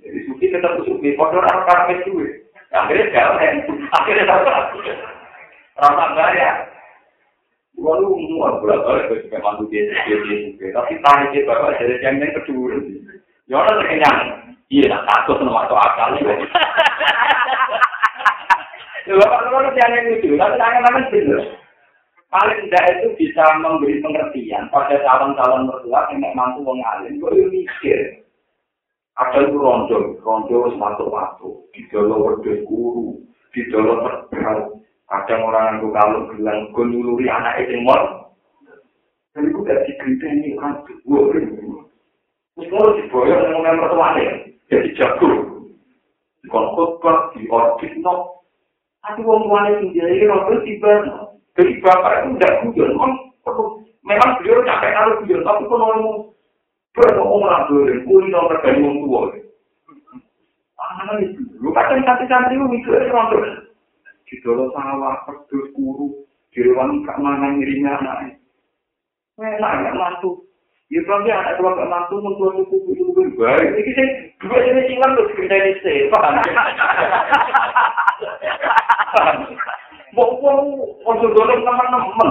Jadi suci tetap suci. Pondok orang karpet suwe. Akhirnya jalan akhirnya dapat rasa bayar Walau muat berat kali gue juga mantu dia dia dia tapi tarik dia bapak jadi yang yang kedua ya orang kenyang iya nak takut sama masuk akal ya bapak kalau yang yang lucu tapi tangan tangan bener paling tidak itu bisa memberi pengertian pada calon-calon mertua yang mampu mengalir gue mikir Ada itu rondo, rondo satu-satu, di dalam wedus guru, di dalam terbang. Kadang orang itu kalau bilang, gue nyuluri anak itu mor. Dan itu gak digerita ini orang tua. Terus kalau diboyong dengan mertuanya, jadi jago. Di khotbah, di orbit, no. Tapi orang tuanya sendiri, rondo tiba. Jadi bapak itu tidak guyon. Memang beliau capek kalau guyon, tapi kalau Kau orang kau ini nomor dari orang tua. Lu kadang santri-santri lu itu aja orang tua. Sawah, pedus, kuru, di ruang kak mana ngirinya anaknya. Enak, gak mantu. Ya, kalau dia anak keluarga mantu, mentua suku, itu baik. Ini sih, dua jenis silang tuh, cerita ini sih, paham? Mau, mau, dorong teman-teman.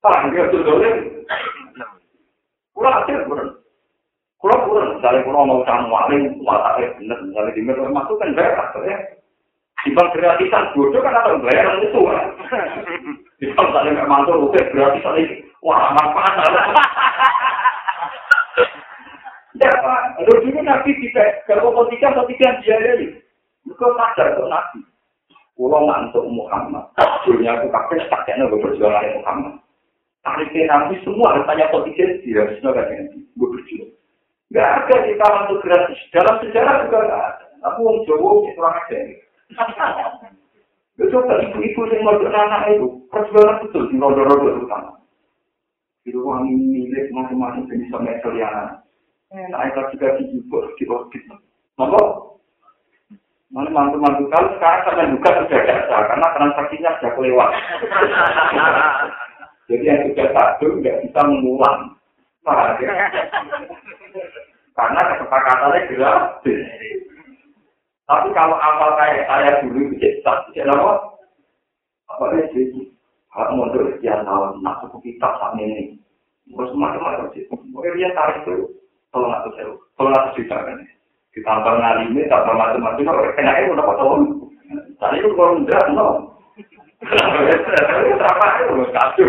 Paham ya, itu dolim. Kurang hasil, kurang. Kurang, kurang. Misalnya kurang mau sama waling, watak ya bener. Misalnya di media masuk kan bayar, ya. Dibang gratisan, bodoh kan ada bayar itu. Dibang misalnya nggak mantul, oke, gratisan ini. Wah, manfaat. Ya, Pak. Lalu dulu Nabi tidak, kalau tiga atau tiga biaya ini. Mereka sadar untuk Nabi. Pulau ngantuk Muhammad. Dunia itu kakek, kakeknya berjualan Muhammad. Tariknya nanti semua hartanya kontingensi ya semua kan yang gue berjuang nggak ada di taman itu gratis. Dalam sejarah juga nggak ada. Aku mau coba kurang aja itu coba ibu-ibu yang mau anak itu perjuangan betul di rodo-rodo utama. Itu uang milik masing-masing jenis sama ekstelianan enak itu juga dijubur di orbit monggo. Mana mantu-mantu? Kalau sekarang sampai buka sudah biasa karena transaksinya sudah kelewat. Jadi yang sudah satu nggak bisa mengulang. Ya? Karena kesepakatannya gratis. Tapi kalau awal kayak saya dulu itu jadi tak, tidak apa? Apa jadi? Kalau mundur sekian tahun, nak suku kitab saat ini. Terus macam-macam sih. Mungkin dia tarik itu, tolong aku sewa. Tolong aku cerita kan. Ditambah ngali ini, tambah macam-macam. Kalau kena itu udah potong. Tadi itu kalau udah, no. Apa itu?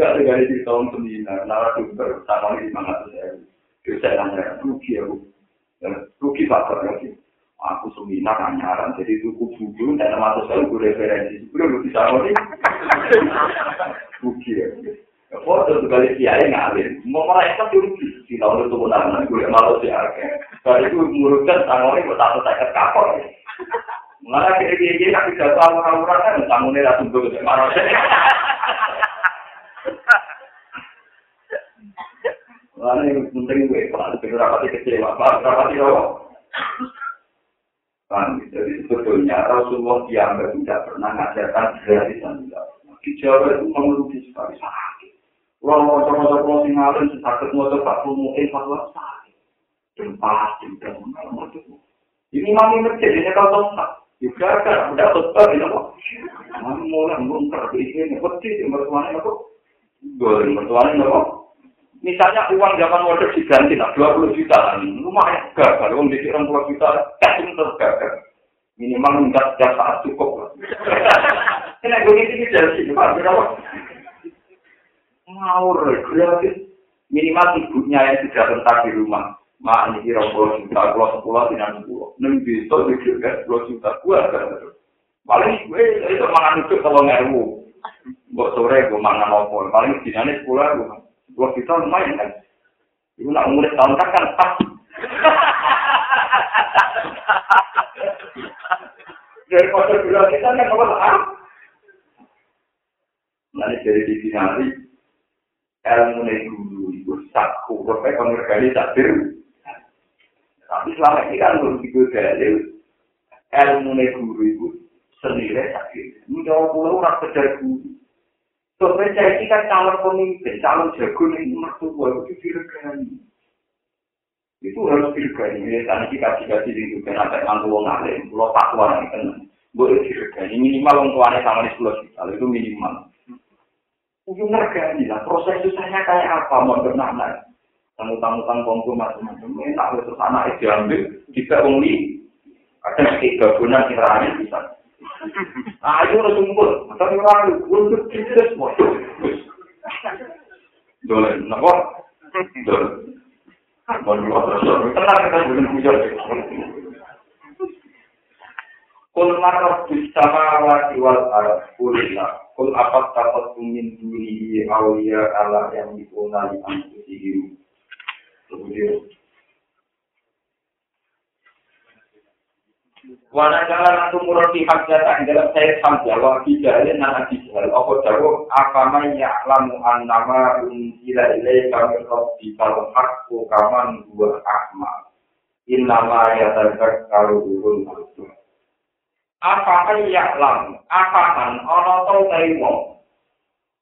Ada dari di tahun sembilan, nara dokter, sama ini semangat saya. Saya nanya, rugi aku. Rugi faktor lagi. aku seminar anyaran jadi tuku buku dan masuk saya gue referensi gue lu bisa ngomong buki ya foto sekali kiai ngalir mau mereka tuh di tahun itu benar gue malu sih kali itu murutkan tangan ini tak tak Malah kira kira kira tapi jatuh orang-orang kan tanggungnya langsung tuh ke marah. Lalu yang penting gue kalau ada rapati kecewa, rapati apa? Jadi sebetulnya Rasulullah dianggap tidak pernah mengajarkan gratisan tidak. Di Jawa itu mengeluhi sekali sakit. Kalau mau coba coba tinggalin sakit mau coba mungkin fatwa sakit. Dan pasti dan Ini mami masjid ini kalau tak. Juga kan udah tetap ini kok. Mami mulai ngungkar di sini peti di mertuanya itu. Dua mertuanya kok. Misalnya uang zaman modern diganti, nah 20 juta lah, lumayan gagal, uang di 20 juta, terus gagal. Minimal setiap saat cukup. Ini gue ini dari sini, Pak, berapa? Ngawur, gratis. Minimal ibunya yang sudah rentak di rumah. Mak, ini kira 20 juta, kalau 10, tidak 10. Neng bisa, mikir kan, 10 juta, gue kan. Paling gue, itu mangan itu kalau ngeru. Buat sore, gue mangan apa. Paling dinanya 10, gue dua juta lumayan kan itu nak umur tahun kan kan pas dari kota dua kita kan apa lah nanti dari di finali ilmu guru itu sakku sampai kami takdir tapi selama ini kan belum itu dalil ilmu guru itu sendiri takdir ini jauh pulau orang kejar guru Soalnya saya ini kan calon pemimpin, calon jago nih mertua itu diregani. Itu harus diregani. Ini tadi kita jika di itu kan ada mantu wong alim, lo takwa nih kan boleh diregani. Minimal wong tuanya sama di juta, itu minimal. Itu meregani lah. Proses susahnya kayak apa? Mau bernama tamu-tamu kongko macam-macam. Enak terus anak itu diambil, tidak wong li. Ada tiga bulan kita bisa. Ayo udah kumpul, tapi orang untuk kita semua. Boleh, napa? Boleh. Boleh terus. Tenang kita belum punya. Kul marah bisa mawati wal arab kulina. Kul apa dapat tumin duri awliya Allah yang dikunali antusihim. Kemudian Wana jalan aku murah di hak jatah dalam saya sampai wa bijalin nan bijal. Apa jauh apa man ya'lamu annama unzila ilaika min rabbika al-haqqu kaman huwa ahma. Innama yatadzakkaru ulul albab. Apa man ya'lamu? Apa man ana to wong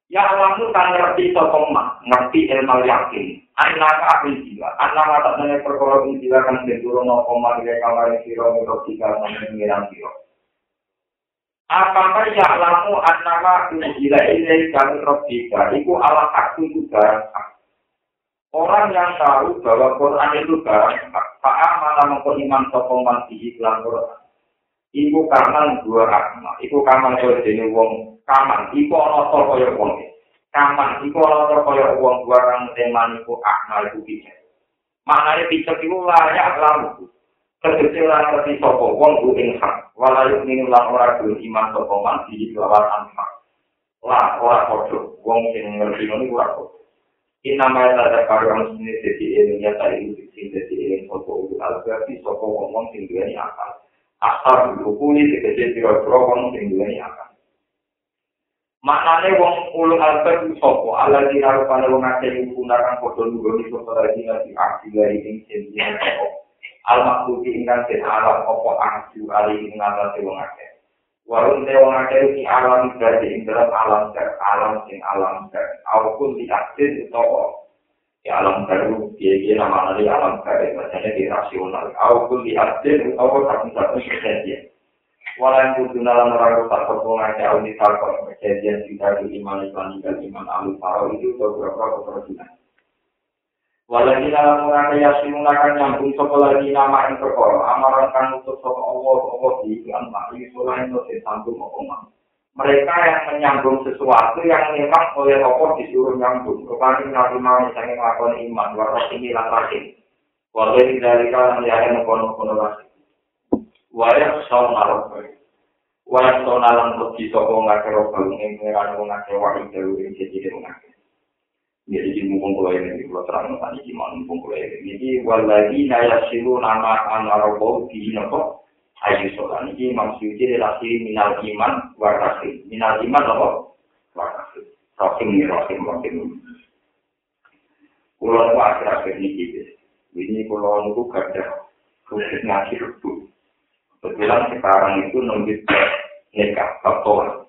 Ya kan ngerti sokoma, ngerti ilmu yakin. Anak aku jiwa, anak mata nanya perkara jiwa kan berdua no koma di kamar siro untuk tiga mengiram siro. Apakah ya lamu anak aku jiwa ini kami robika, itu ala aku barang Orang yang tahu bahwa Quran itu barang hak, malah mengkoniman sokoman di iklan Quran. Iku karena dua rahmat, iku kamar jadi wong. Kaman iku ana to kaya wong. Kaman iku ana to kaya wong. Barang teman iku akmal iku piye maknane picek iku layak lamu. Tegese ora ngerti sapa wong ku ing hak. Walayu ning lan ora kuwi iman sapa man iki lawan hak lah ora padha. Wong sing ngerti ngono ora padha. Inama ya ada karang sini jadi ini ya itu sing jadi ini foto itu alberti soko ngomong sing dua ini akal asal buku ini tegese piro-piro ngomong sing dua ini akal Maknane wong ulu alfa ku sapa? Ala rupane wong akeh iku gunakan padha nunggu iso ora dina di aksi dari ing jenenge sapa. Al makbuti ingkang den alam apa aksi ali ing ngatasi wong akeh. Warung te wong akeh iki alam dadi ing dalam alam ter alam sing alam ter. Apapun di aksi utawa ya alam baru dia nama dari alam baru maksudnya di rasional. Apapun di aksi utawa satu-satu kejadian. Walau kudu dalam orang rusak pertolongan ke audit kalkon kejadian kita di iman iman dan iman alu paro itu beberapa keperluan. Walau di dalam orang kaya simunakan nyambung sekolah di nama yang amaran kan untuk soal Allah Allah di iklan ini selain itu sambung omongan. Mereka yang menyambung sesuatu yang memang oleh Allah disuruh nyambung. Rupanya nabi mau misalnya melakukan iman, walau ini lantasin. Walau dari kalian yang mengkono-kono lagi. Walau soal naruh Walau sona lan pergi sopo ngake robbal ing ngeran wong ngake wahi dewe ing jadi wong ngake. Jadi di mumpung kulo ini, kulo terang tadi di mumpung kulo ini. Jadi waladi naya silu nama anarobo di nopo ayu solan. Ini maksudnya relasi minal iman warasi. Minal iman nopo warasi. Rohim ini rohim rohim. Kulo nu akhir-akhir ini gitu. Ini kulo nu gada khusus ngaji rubuh. Kebetulan sekarang itu nunggu nikah atau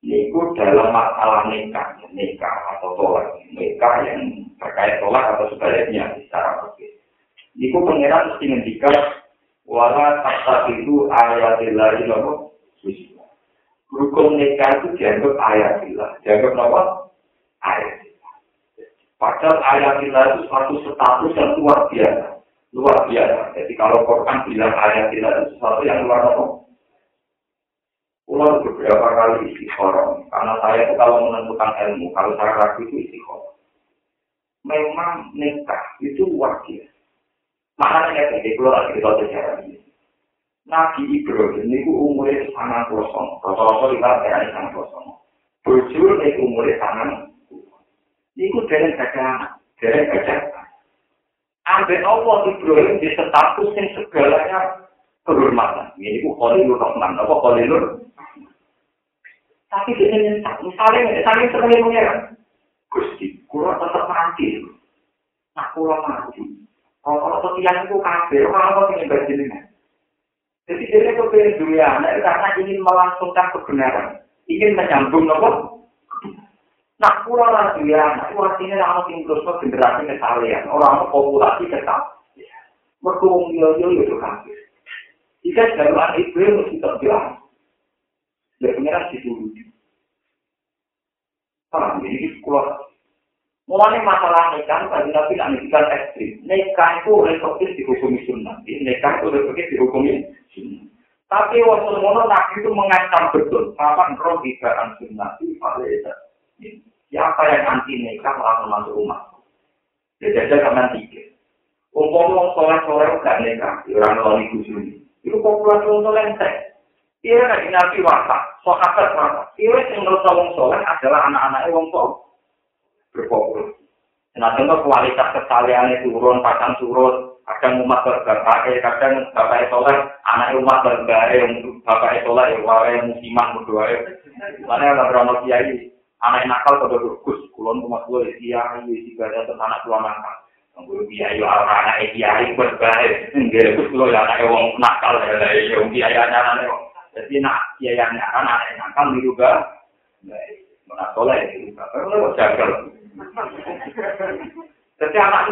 Niku dalam masalah nikah, nikah atau tolak, nikah yang terkait tolak atau sebaliknya secara berbeda. Niku pengiran mesti ngendikan wala tak itu ayatillahi nopo Hukum nikah itu dianggap ayatillah, dianggap nopo ayatillah. Padahal ayatillah itu suatu status yang luar biasa luar biasa. Jadi kalau Quran bilang ayat tidak itu sesuatu yang luar biasa. Pulau beberapa kali istiqoroh, karena saya itu kalau menentukan ilmu, kalau saya ragu itu istiqoroh. Memang nikah itu luar Makanya jadi pulau lagi kita sejarah ini. Nabi Ibrahim ini umurnya sangat kosong. Kalau-kalau kita berani sangat kosong. Bujur ini umurnya sangat Ini dari gajah, dari gajah. Ambil Allah Ibrahim di status yang segalanya kehormatan. Ini ku Khalilur Rahman, apa Khalilur? Tapi nyentak, misalnya, misalnya sebagai pengeran. Gusti, kurang tetap mati. Nah, kurang mati. Kalau kalau setiap itu kafir, orang-orang ingin berjenis. Jadi dia itu pengen dunia, karena ingin melangsungkan kebenaran. Ingin menyambung, apa? Nah, pulau lagi ya, nah, itu artinya orang yang terus generasi kesalahan, orang populasi tetap. Merkuung yo yo itu kan. Jika jalan itu mesti terbilang. Dia pengiran di dulu. Paham, jadi sekolah. Mulanya masalah nikah, tadi nabi nak nikah ekstrim. Nikah itu reflektif dihukumi sunnah. Nikah itu reflektif dihukumi sunnah. Tapi waktu mono nabi itu mengancam betul. Kapan roh ibaran sunnah itu Siapa yang anti nikah langsung masuk rumah. Jadi ada kaman tiga. Umpama wong soleh-soleh gak nikah, orang loli kusuni. Itu populasi wong soleh entek. Iya nabi watak, sahabat watak. Iya yang menurut wong soleh adalah anak-anaknya wong soleh. Berpopulasi. Nah, contoh kualitas kesaliannya turun, pasang surut, kadang umat berbapaknya, kadang bapaknya soleh, anak umat berbapaknya, bapaknya soleh, yang musiman, berdoa. Mana yang berapa kiai, anak nakal pada berkus kulon tua ya ini jika ada anak tua nakal Nggur biaya orang anak kiai berbahaya, enggak itu kalau ya anak wong nakal ya, ya anak anak jadi nak biaya anak anak nakal ini juga, mana soleh itu juga, kalau jagal. Jadi anak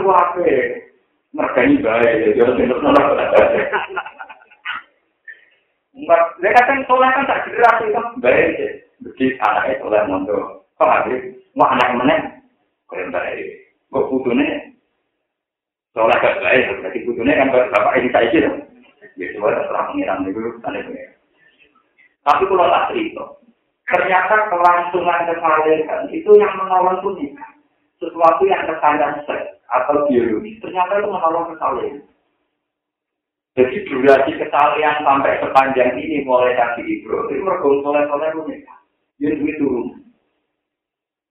baik, jadi harus minum nolak. Enggak, dia kata soleh kan tak generasi kan baik, jadi anaknya soleh mondok. Paham ya? Wah anak mana? Kalian baik. Kok putune? Soalnya gak baik, berarti putune kan bapak ini saya gitu. Ya coba terang pengiran dulu, tanda pengiran. Tapi kalau tak cerita, ternyata kelangsungan kesalahan itu yang menolong tuh Sesuatu yang kesalahan seks atau biologis, ternyata itu menolong kesalahan. Jadi durasi kesalahan sampai sepanjang ini mulai dari Ibrahim, itu mergong soleh-soleh menikah. Yang duit turun.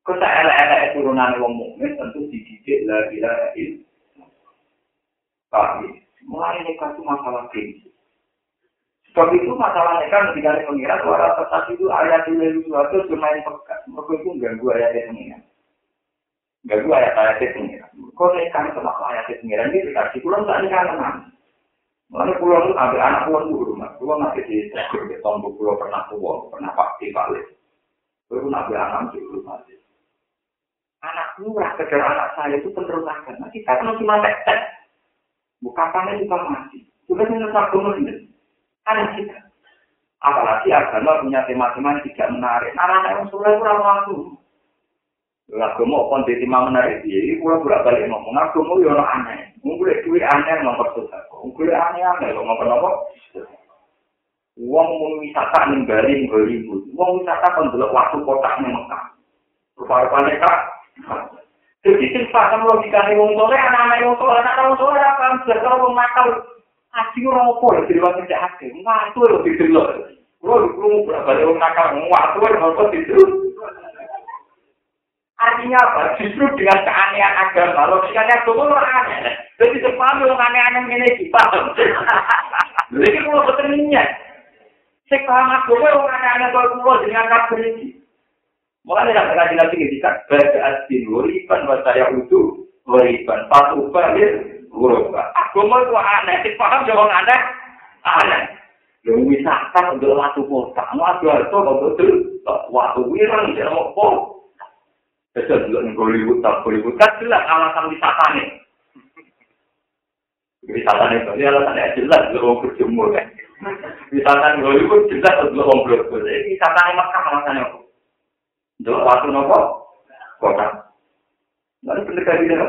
Kota elek-elek turunan wong mukmin tentu dididik la ilaha illallah. Tapi mulai nikah itu masalah prinsip. Sebab itu masalah nikah ketika pengira suara tetap itu ayat itu suatu cuma yang pekat. Mereka itu ganggu ayat yang. Ganggu ayat-ayat yang pengira. Kau itu masalah ayat yang pengira ini dikasih pulang tak nikah teman. Mulai pulang itu ambil anak pulang di rumah. Pulang nanti di tegur di tombol pulau pernah pulang, pernah pasti balik. Baru nabi anak di rumah. anak murah sekedar anak saya itu penerus agama. Kita kan cuma tek-tek. Buka tangan juga mati. Sudah saya nggak ini. Anak kita. Apalagi agama punya tema-tema tidak menarik. Anak-anak yang soleh kurang waktu. Agama pun di tema menarik dia, kurang berat balik ngomong. Agama ya orang aneh. Mungkin duit aneh nomor susah. Mungkin aneh-aneh lo ngomong apa? Uang mau wisata nih Bali nggak ribut. Uang wisata kan dulu waktu kotak nih Mekah. Rupa-rupa kak. Jadi simpan logikanya wong soleh, anak-anak wong soleh, anak-anak wong soleh apa? Kalau wong nakal Ati ora opo lho dhewe sing ati. Watu lho didelo. Kulo kulo berapa lho nakal watu lho opo didelo. Artinya apa? Justru dengan keanehan agama, logikanya orang aneh. Jadi sepaham yang aneh-aneh ini dipaham. Jadi kalau bertanya, saya paham agama yang aneh-aneh kalau kulo dengan kabel ini. Mulai dari kaji nanti kita baca asin wariban bahasa yang utuh wariban patuh Guru, aku mau itu aneh, sih paham jangan aneh, aneh. Yang wisata untuk waktu kota, waktu itu waktu wirang dia mau kok. Bisa juga nih Hollywood, tak Hollywood, kan jelas alasan wisata nih. Wisata nih, ini jelas, lu mau berjemur kan. Wisata nih Hollywood jelas untuk orang berjemur. Wisata nih Makkah alasannya apa? Untuk waktu nopo, kota. Lalu pendekatan dia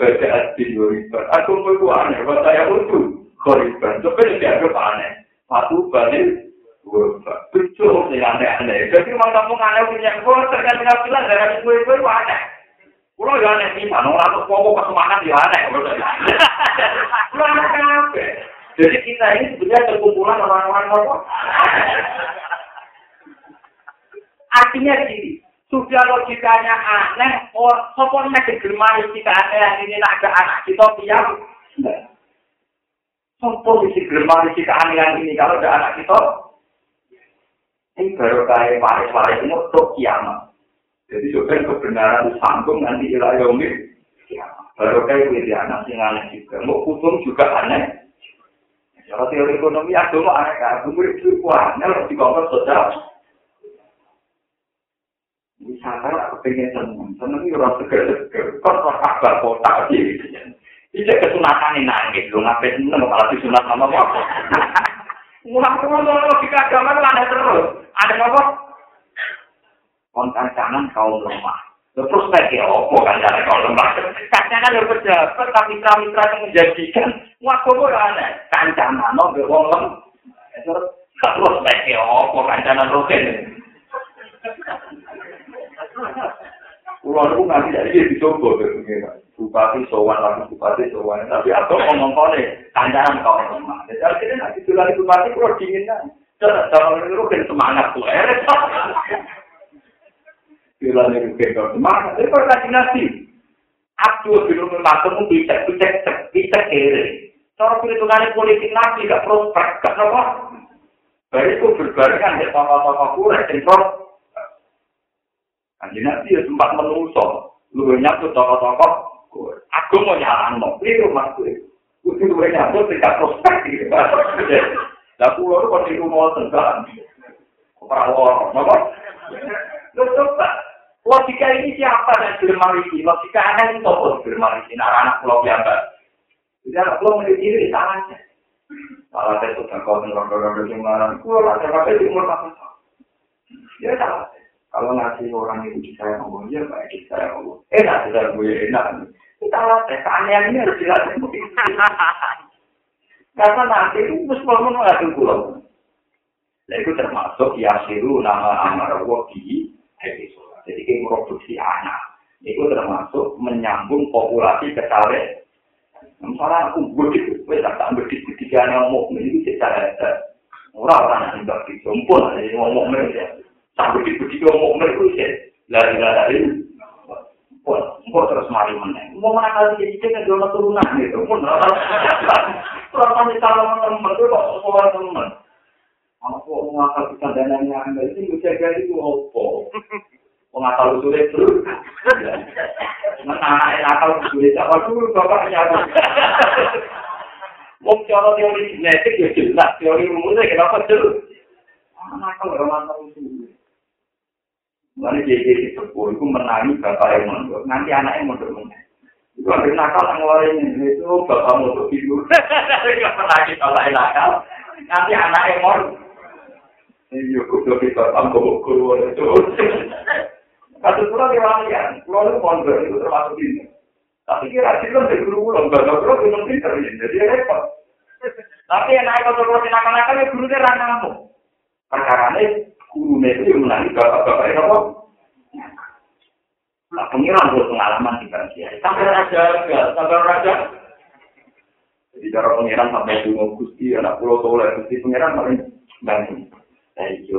baca asli wariban. Aku mau aneh, buat saya itu wariban. Tapi ini dianggap aneh. Satu balik, Tujuh sih aneh-aneh. Jadi mau kamu aneh punya gue, tergantung bilang dari gue gue itu aneh. Kulo ya aneh sih, mana orang tuh pokok kesemangat ya aneh. Kulo aneh kenapa? Jadi kita ini sebenarnya terkumpulan orang-orang apa? Artinya gini, sudah logikanya aneh, or sopon nek digemari kita aneh ini nak ada anak kita. Sopon bisa digemari kita aneh ini kalau ada anak kita. Ini baru kayak paris-paris ini untuk kiamat. Jadi juga kebenaran sambung nanti ilayomi kiamat. Baru kayak wiri anak sing aneh juga. Mau kutung juga aneh. Kalau teori ekonomi agama aneh kan, murid itu kuahnya harus dikongkos sosial. wisata aku pengen seneng seneng itu orang seger seger kok kok kabar kota gitu ini kesunatan ini nangis lu ngapain seneng malah disunat sama apa mulai keluar logika agama itu ada terus. Ada apa? Kontan kanan kaum lemah. Terus kayak apa kan cara kaum lemah? Katanya kan udah pejabat tapi mitra-mitra yang menjadikan waktu itu aneh? Kancanan no bewong lem. Terus kayak apa kancanan rutin? Kulo niku nganti saiki dicoba Bupati sowan lagi bupati sowan. Tapi aku ngomong kone kancaran kau lemah. Jadi akhirnya nanti tulari bupati kulo dingin kan. Jangan jangan itu kan semangat tuh. Tulari bupati kau semangat. Tapi koordinasi. Aku belum memakai bisa bisa bisa kere. Cara perhitungan politik lagi gak prospek, gak apa. Baik itu berbarengan ya tokoh-tokoh kurang, Kanjeng Nabi ya sempat menungso, lu nyatu tokoh-tokoh, aku mau nyalan no, ini rumah gue. Gue lu nyatu tingkat prospek gitu. Lah pulau itu kondisi rumah tenggelam. Perawal, apa? Lu coba, logika ini siapa yang bermarisi? Logika anak itu apa bermarisi? Anak-anak pulau biasa. Jadi anak pulau menjadi salahnya. Salah saya sudah kau ngerondong-rondong yang marah. Pulau lah, saya pakai di umur 4 tahun. Ya salah. Kalau ngasih orang itu disayang Allah, ya baik disayang Allah. Enak, sudah gue enak. Kita latih, keanehan ini harus dilatih. Karena nanti itu terus mau mengatur pulau. Nah itu termasuk yasiru nama amar wadi Jadi kayak produksi anak. Itu termasuk menyambung populasi ketare. Misalnya aku bedik, gue tak tak bedik ketika yang mau ini secara orang-orang yang tidak disumpul, jadi ngomong mereka. Sampai begitu mau mereka sih, lari-lari. Pun, pun terus mari meneng. Mau mana kali jadi cek jual turunan gitu. Pun, kurang kali kalau teman itu kok sekolah teman. Aku mau ngakal bisa dananya anda itu bisa jadi itu opo. Mengakal sulit terus. Nah, nakal sulit apa dulu bapaknya. Wong cara teori genetik ya jelas, teori umumnya kenapa jelas? Nakal orang nakal jadi di sepuh itu menangi bapak yang mondok, nanti anak yang mondok mondok. Itu ada nakal yang ngeluarin itu bapak mondok itu. Gak pernah kita lain nakal, nanti anak yang mondok. Iya, kudu kita tambah guru itu. Kasus pulau di walian, pulau itu pondok itu termasuk ini. Tapi kira kira dari guru pulau, nggak tahu pulau itu pinter ya, jadi repot. Tapi yang naik kalau pulau tindakan ya guru dia ranamu. Perkara ini guru itu yang menangi bapak-bapak itu apa? Nah, pengiran buat pengalaman di Bangsia. Sampai raja, sampai raja. Jadi cara pengiran sampai dulu gusti anak pulau soleh, gusti pengiran paling banyak. Ayo,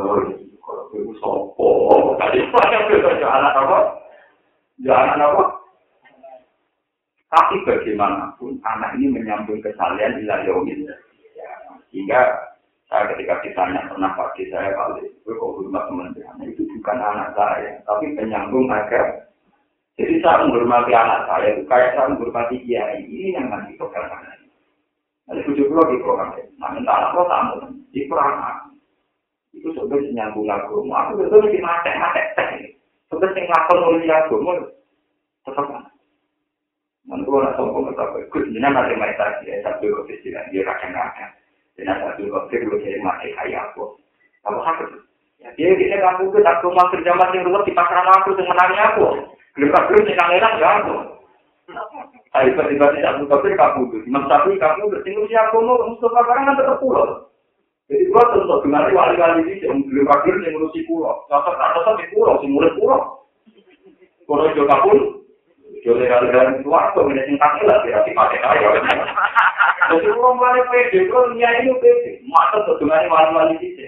kalau itu sopo, tadi saya bertanya anak apa? Jangan apa? Tapi bagaimanapun anak ini menyambung kesalahan di layomin. Sehingga saya ketika ditanya pernah pagi saya kali, gue kok hormat kementerian itu bukan anak saya, tapi penyambung agar jadi saya menghormati anak saya itu kayak saya menghormati kiai ini yang nanti pegang anak. Jadi tujuh puluh di program, nah minta anak lo tamu, di program itu sebenarnya nyambung agama. Aku betul mesti mati mati teh. Sebenarnya lakon nulis agama tetap. Mantu orang sombong tetap ikut. Jadi nanti mereka dia satu kesistiran dia kadang kadang. Dan satu kesistiran lu jadi mati kayak aku. Apa hak? Ya dia dia kamu ke tak rumah kerja masih rumah di pasar aku dengan menangis aku. Belum belum sih nang enak ya aku. Tapi tiba-tiba tidak buka kamu tuh. Mas tapi kamu bertinggal siapa mau Mustafa barang kan tetap pulau. Jadi gua tentu dengar wali-wali ini yang beli kafir yang ngurusi pulau. Sosok atau di pulau, si murid pulau. Kalau juga pun, jadi kalian keluar tuh ini singkat lah, tidak dipakai kaya. Jadi pulau mulai pede, pulau ini ini pede. Masa tuh dengar wali-wali ini.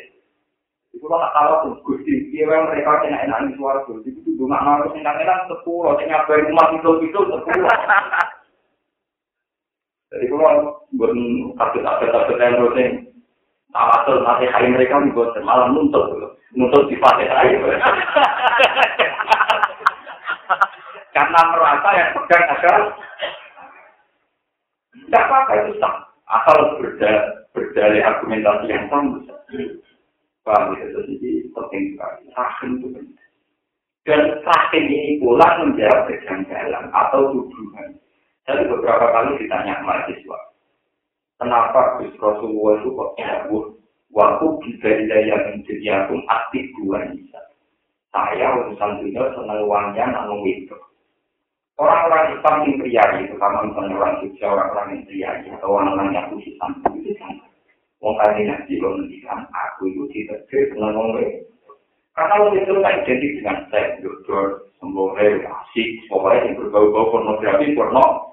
Iku lah tahu tuh, gusti, dia yang mereka kena enak di suara tuh. Jadi itu cuma harus enak-enak sepuluh, yang ngapain rumah itu itu sepuluh. Jadi kalau buat kasus-kasus yang rutin, Tawasul masih hari mereka juga malam nuntut nuntut di pakai hari. Karena merasa yang pegang agar tidak apa-apa itu sah. Asal berda, berdalih argumentasi yang sama. Paham ya, jadi penting sekali. Rahim itu penting. Dan rahim ini pula menjawab kejanggalan atau tuduhan. Saya beberapa kali ditanya mahasiswa Kenapa Gus Rasulullah itu kok jauh? Waktu bisa daya menjadi aku aktif dua bisa. Saya urusan dunia senang uangnya namun itu. Orang-orang Islam yang pria itu, sama misalnya orang Jogja, orang-orang yang pria atau orang-orang yang sampai itu kan. Wong kali nanti lo mendikan aku itu tidak dengan wong Karena lo itu kan identik dengan saya, dokter, sembore, asik, pokoknya yang berbau-bau pornografi, porno,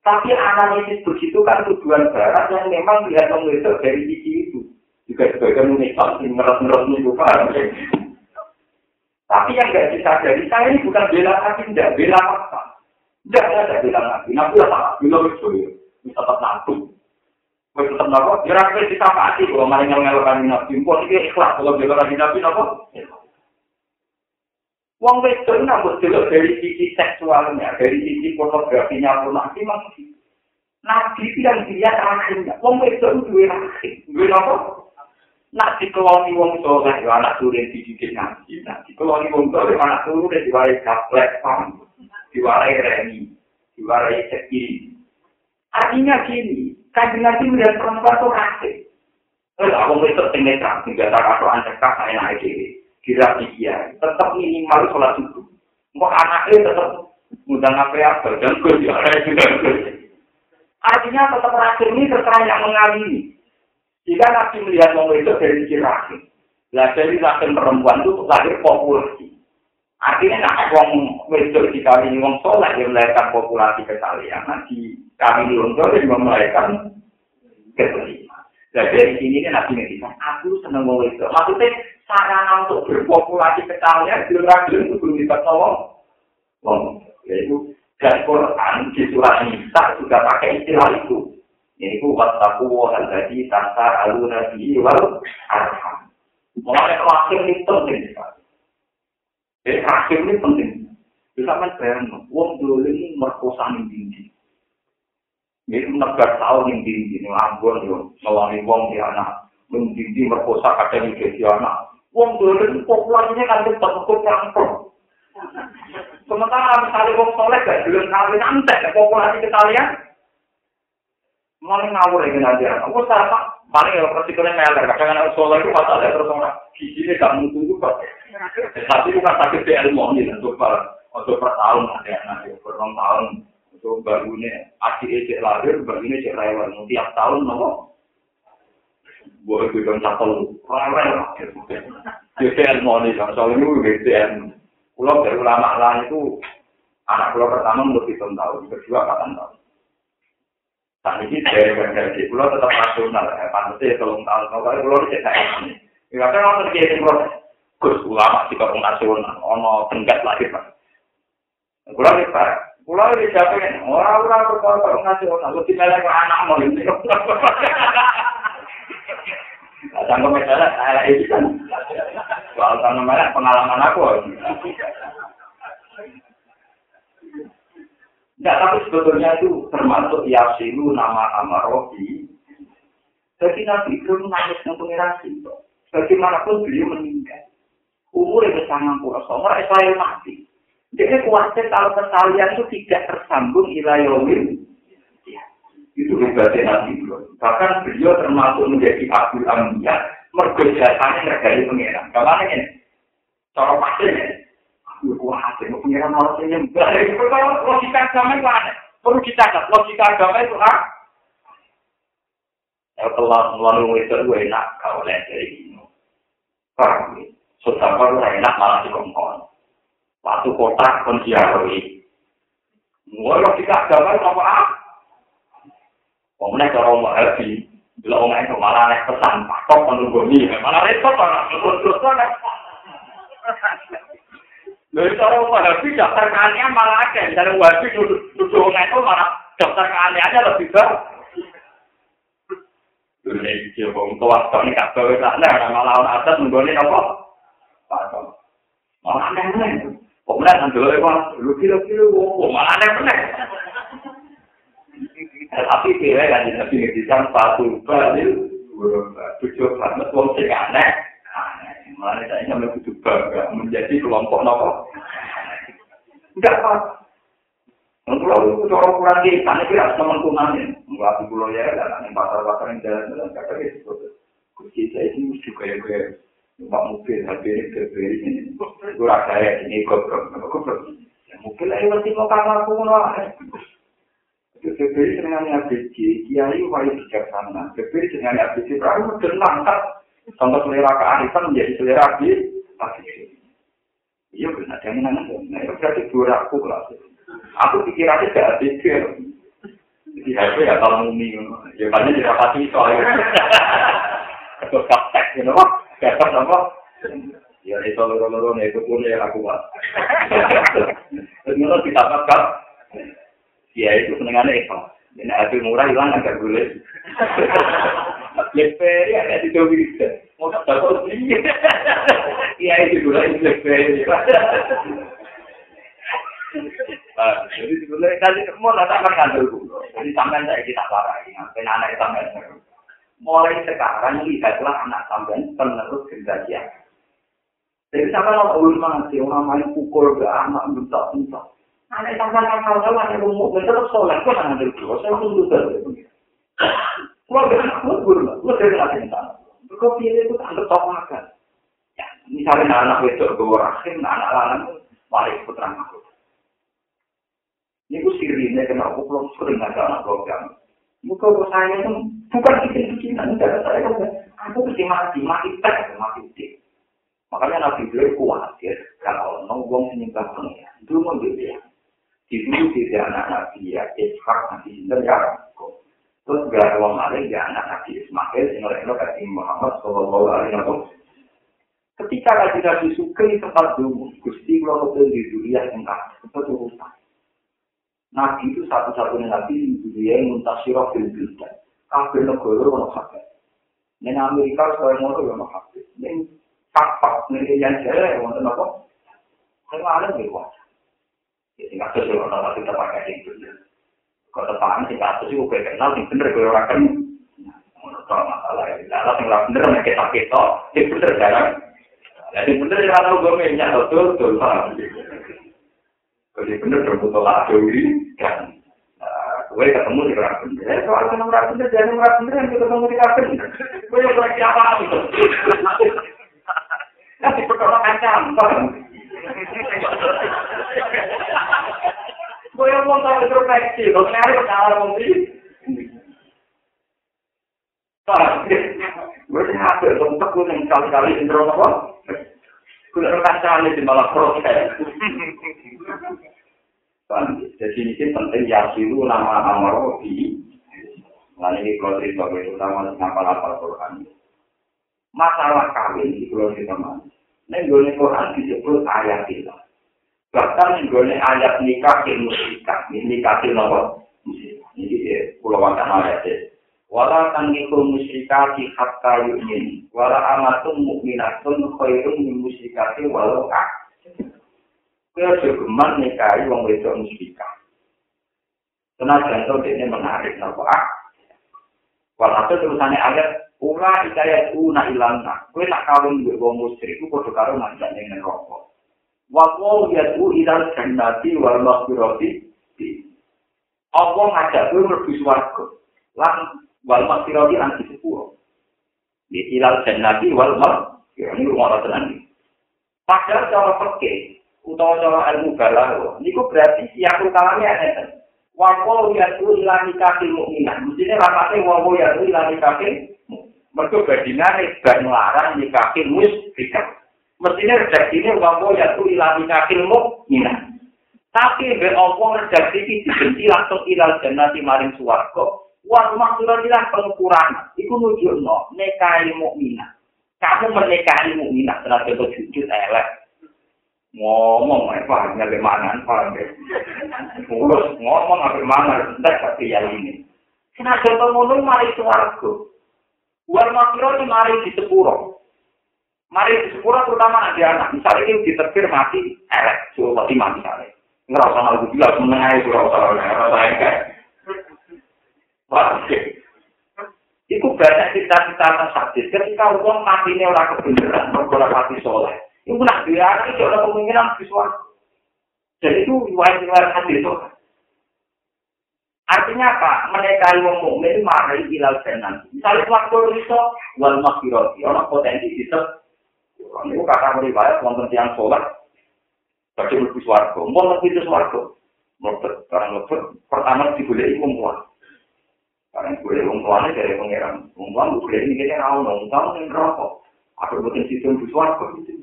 Tapi analisis begitu kan tujuan barat yang memang melihat itu dari sisi itu. Juga unikal, meres-meres itu paham. Tapi yang nggak disadari, saya ini bukan bela kaki, tidak bela fakta. Tidak ada bela kaki. Nabi lah salah, bila itu ya. Bisa tetap nabi. Bisa tetap nabi. Ya rakyat kita pasti, kalau malah yang ngelakkan nabi. Mpok ini ikhlas, kalau bela kaki nabi. Wong wedok nambah delok dari sisi seksualnya, dari sisi pornografinya pun nanti masih. Nabi yang dia wong wedok itu dua rahim. Dua apa? Nak dikeloni wong soleh, ya anak turun dididik nabi. Nak dikeloni wong soleh, anak turun dan diwarai gaplek, paham? Diwarai remi, diwarai seki. Artinya gini, kan nabi melihat perempuan itu rahim. Kalau wong wedok tinggal tak, tinggal tak atau ancak saya naik diri. kira dia tetap minimal sholat subuh. Mau anaknya tetap mudah apa dan gue juga Artinya tetap rahim ini terserah yang mengalami. Jika nabi melihat orang itu dari sisi rahim, lah dari rahim perempuan itu lahir populasi. Artinya nak wong wedok dikawini wong soleh yang melahirkan populasi kesalian, nanti kami untuk melahirkan keterima. Jadi dari sini kan nabi ngerti, aku seneng wong wedok. Maksudnya sarana untuk berpopulasi kecalnya belum ragil itu belum bisa tolong. Wong, yaitu dan Quran di surat Nisa juga pakai istilah itu. Ini ku wattaku hal tadi tasa alu nabi wal arham. Mulai terakhir ini penting sekali. Jadi terakhir ini penting. Bisa kan bayang, wong dulu ini merkosa yang tinggi. Ini menegar tahun yang tinggi, ini ambon, ngelani wong di anak. Mendidi merkosa kadang di anak. Wong dolen populasinya kan cepat cukup campur. Sementara misalnya wong soleh gak dolen kawin antek populasi kita. Mulai ngawur lagi nanti. Aku sama paling ya resikonya meler. Kadang anak soleh itu masalah terus orang gizinya gak mutu itu kok. Tapi itu kan sakit di ilmu ini untuk per untuk per tahun ada nanti per tahun untuk barunya adik ejek lahir barunya cek rewel tiap tahun nopo. Buat itu kan satu rewel. Jadi ilmu ini kan soalnya itu gitu Pulau dari ulama lain itu anak pulau pertama umur hitung tahun, kedua kapan tahun. Saat ini dari dari pulau tetap nasional, ya, pantasnya tolong tahun, kalau pulau itu tidak ini. Ya kan orang terjadi pulau, gus ulama di kampung nasional, ono tenggat lagi pak. Pulau ini pak, pulau ini siapa yang orang-orang berkata kampung nasional, lebih melek anak mau ini. Tanggung misalnya, saya ini kan, soal tanggung pengalaman aku. Enggak, tapi sebetulnya itu termasuk Yasilu nama Amarobi. Jadi Nabi itu nangis dengan pengiran itu. Bagaimanapun beliau meninggal. Umur itu sangat puluh umur Israel mati. Jadi khawatir kalau kesalian itu tidak tersambung ilayawin. Ya, itu hebatnya Nabi itu. Bahkan beliau termasuk menjadi Abdul Amiyah. Mergojasanya ngergai pengiran. Bagaimana ini? Cara pastinya. Wah, hati mau pengiran orang yang nyembah. Kalau logika agama itu aneh. Perlu dicatat, logika agama itu ah. Ya telah melalui itu gue enak kau lihat dari ini. Paham ya? Sudah baru enak malah dikongkong. Waktu kota pun diarui. Mulai logika agama itu apa ah? Pemenang cara mau happy. Bila orang itu malah naik pesan, pakok menunggu ini. Malah repot orang. Terus-terus Lalu cara wahabi daftar keanehan malah ada. Misalnya wahabi duduk itu malah daftar keanehannya lebih baik. Lalu ini dia bong tua ini gak bawa sana. Malah orang atas menggoni apa? Malah aneh-aneh. Kemudian nanti lo emang lu kilo-kilo, malah aneh-aneh. Tapi dia kan jadi ngedikan satu balik, tujuh banget, wong sing aneh. Malah saya ingin lebih bangga menjadi kelompok nopo. Enggak apa. Kalau itu cara kurang di sana kira teman kumanin, nggak pulau ya, dan pasar-pasar yang jalan-jalan kata gitu. Kunci saya ini mesti kayak kayak numpak mobil, tapi ini berbeda ini. Gue rasa ya ini goblok, goblok. Ya mobil aja masih mau kamar aku Itu berbeda dengan ABC, kiai wajib bijaksana. Berbeda dengan ABC, berarti tenang kan? Contoh selera kearifan menjadi selera di Iya benar, jangan nanya. Nah, itu berarti dua aku. Aku pikirannya gak pikir. Jadi HP ya kalau mumi. Ya banyak dirapati soalnya. Terus kaptek, you know. Kaptek apa? Ya itu loro-loro nih, itu pun ya aku. Terus menurut kita kaptek. Ya itu senengannya itu. Ini hati murah hilang agak boleh. Blackberry ada di Tobi. Mau tak tahu sih. Iya itu dulu ini Blackberry. Jadi sebenarnya tadi mau datang kan kantor. Jadi sampai saya kita parah. Sampai anak sampai mulai sekarang lihatlah anak sampai penerus generasi Jadi sampai lo ulun mati orang main pukul ke anak bentak-bentak. Anak sampai kapal kapal yang umum bentar soleh kok ada dulu. Saya tunggu. Gak aku guru lah, lu dari lagi sana. Kau pilih itu tak ada makan. Ya, misalnya anak itu gue rahim, anak lanang balik putra aku. Ini gue sirinya kena aku belum sering ada anak program. Muka gue saya itu bukan bikin-bikinan, enggak saya kan. Aku mesti mati, mati tek, mati tek. Makanya Nabi beliau khawatir kalau nongkrong menyembah pengira. Itu mau dia. Di dulu tidak anak Nabi ya, Ishak Nabi Sinter ya. Terus gak ada orang lain ya anak Nabi Ismail, sehingga mereka kata Muhammad Sallallahu Alaihi Wasallam. Ketika Nabi Nabi Sukri tempat dulu, Gusti kalau di dunia yang tak seperti urusan. Nabi itu satu-satunya Nabi di dunia yang muntasirah fil bildan. Kafir negara ono hafid. Nen Amerika sekarang yo ono hafid. Nen kapak nen yang jere ono apa? Kalau ada di luar. Ya tinggal sesuatu ono kita pakai itu. Kau tepan sih kasus itu gue kenal sih bener gue orang kan. Kalau masalah lah sing ora bener nek kita kita, itu bener jarang. Jadi bener ya kalau gue minyak betul betul paham. Jadi bener terbuka lah dewi kan. Gue ketemu di orang bener. Soal ketemu orang bener, jadi orang bener yang ketemu di bener. Gue yang lagi apa itu? Nanti pertama kancam. Gue yang mau tahu introspeksi, lo nyari kenal mobil. Gue sih hampir, untuk gue yang kali-kali intro apa? Gue kancam di malah proses. Jadi ini penting ya silu nama amaro di Nah ini kalau cerita itu utama ngapal apal Quran. Masalah kawin di kalau cerita mana? Gue Quran disebut ayat itu. Bahkan gue ayat nikah ilmu nikah, nikah ilmu Ini dia pulau wacana ayat itu. Wala tangiku musyrikati hatta yu'min. Wala amatum mu'minatun khairun min musyrikati walau ak. Kaya jogeman nikahi wong wedok musyrikah. Tenaga itu ini menarik nopo ah. Walhasil terusannya ayat Ula ikayat una ilana. Kue tak kawin gue wong musyrik, gue kudu karo ngajak dengan rokok. Wakau yadu ilal jannati wal maghfirati. Apa ngajak gue merbu swarga. Lan wal maghfirati lan di. Di ilal jannati wal maghfirati. Ini rumah tenang. Padahal cara pergi, utawa cara ilmu balaghah niku berarti siap utamane ana Wapo ya tu ilani kaki mukminah. Mestinya rapatnya wapo ya tu ilani kaki. Mereka berdinari dan melarang di kaki musyrikah. Mestinya redaksinya wapo ya tu ilani kaki mukminah. Tapi be opo redaksi ini dibenci langsung ilal jannati maring suwargo. Wah maksudnya ilah pengukuran. Iku nunjuk no nekahi mukminah. Kamu menikahi mukminah setelah jujur elek. ngomong eh paham nyampe mana paham deh ngurus ngomong apa mana tidak tapi yang ini kena contoh ngono mari suaraku wal ini mari di sepuro mari di sepuro terutama anak anak misalnya ini diterpir mati elek suruh mati mati misalnya ngerasa nggak gue bilang menengah itu ngerasa ngerasa Oke. Iku banyak cerita-cerita tentang sakit. Ketika orang mati ini orang kebenaran, orang mati soleh. Itu nak anak itu ada kemungkinan visual. Jadi itu riwayat-riwayat hadis itu. Artinya apa? Mereka yang mukmin mari ilal jenan. Misalnya waktu itu wal makiroti, orang potensi itu. Ini kata riwayat wonten tiang sholat. Bagi lebih suarga, mau lebih itu suarga. Mereka orang lebih pertama dibulai perempuan. Karena boleh perempuannya dari pengiran. Perempuan boleh ini kita rawon, tahu yang rokok. Apa betul sistem suarga gitu.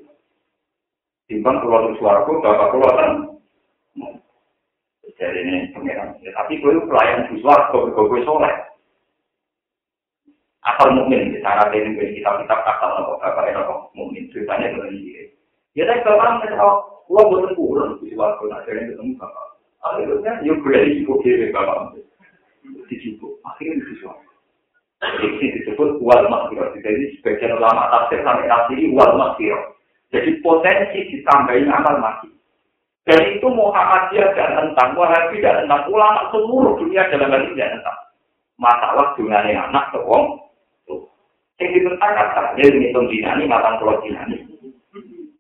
timbang keluar suaraku bapak keluar kan jadi ini pengiran ya, tapi gue pelayan di suaraku gue gue soleh asal mukmin di sana gue kitab kitab asal nopo bapak ini nopo mukmin. Ceritanya dengan ini ya. Tapi kalau orang kita lo bukan kurang di suaraku nah jadi ketemu bapak. Akhirnya yuk gue di situ kiri bapak. Di situ akhirnya di situ jadi disebut wal makhluk jadi sebagian ulama tafsir sampai nafsiri wal makhluk Jadi potensi ditambahin amal mati. Dan itu Muhammadiyah dan tentang Wahabi dan tentang ulama seluruh dunia dalam hal ini dan tentang. Masalah dungannya anak ke wong. Yang ditentangkan tak ada ini dinani matang pulau dinani.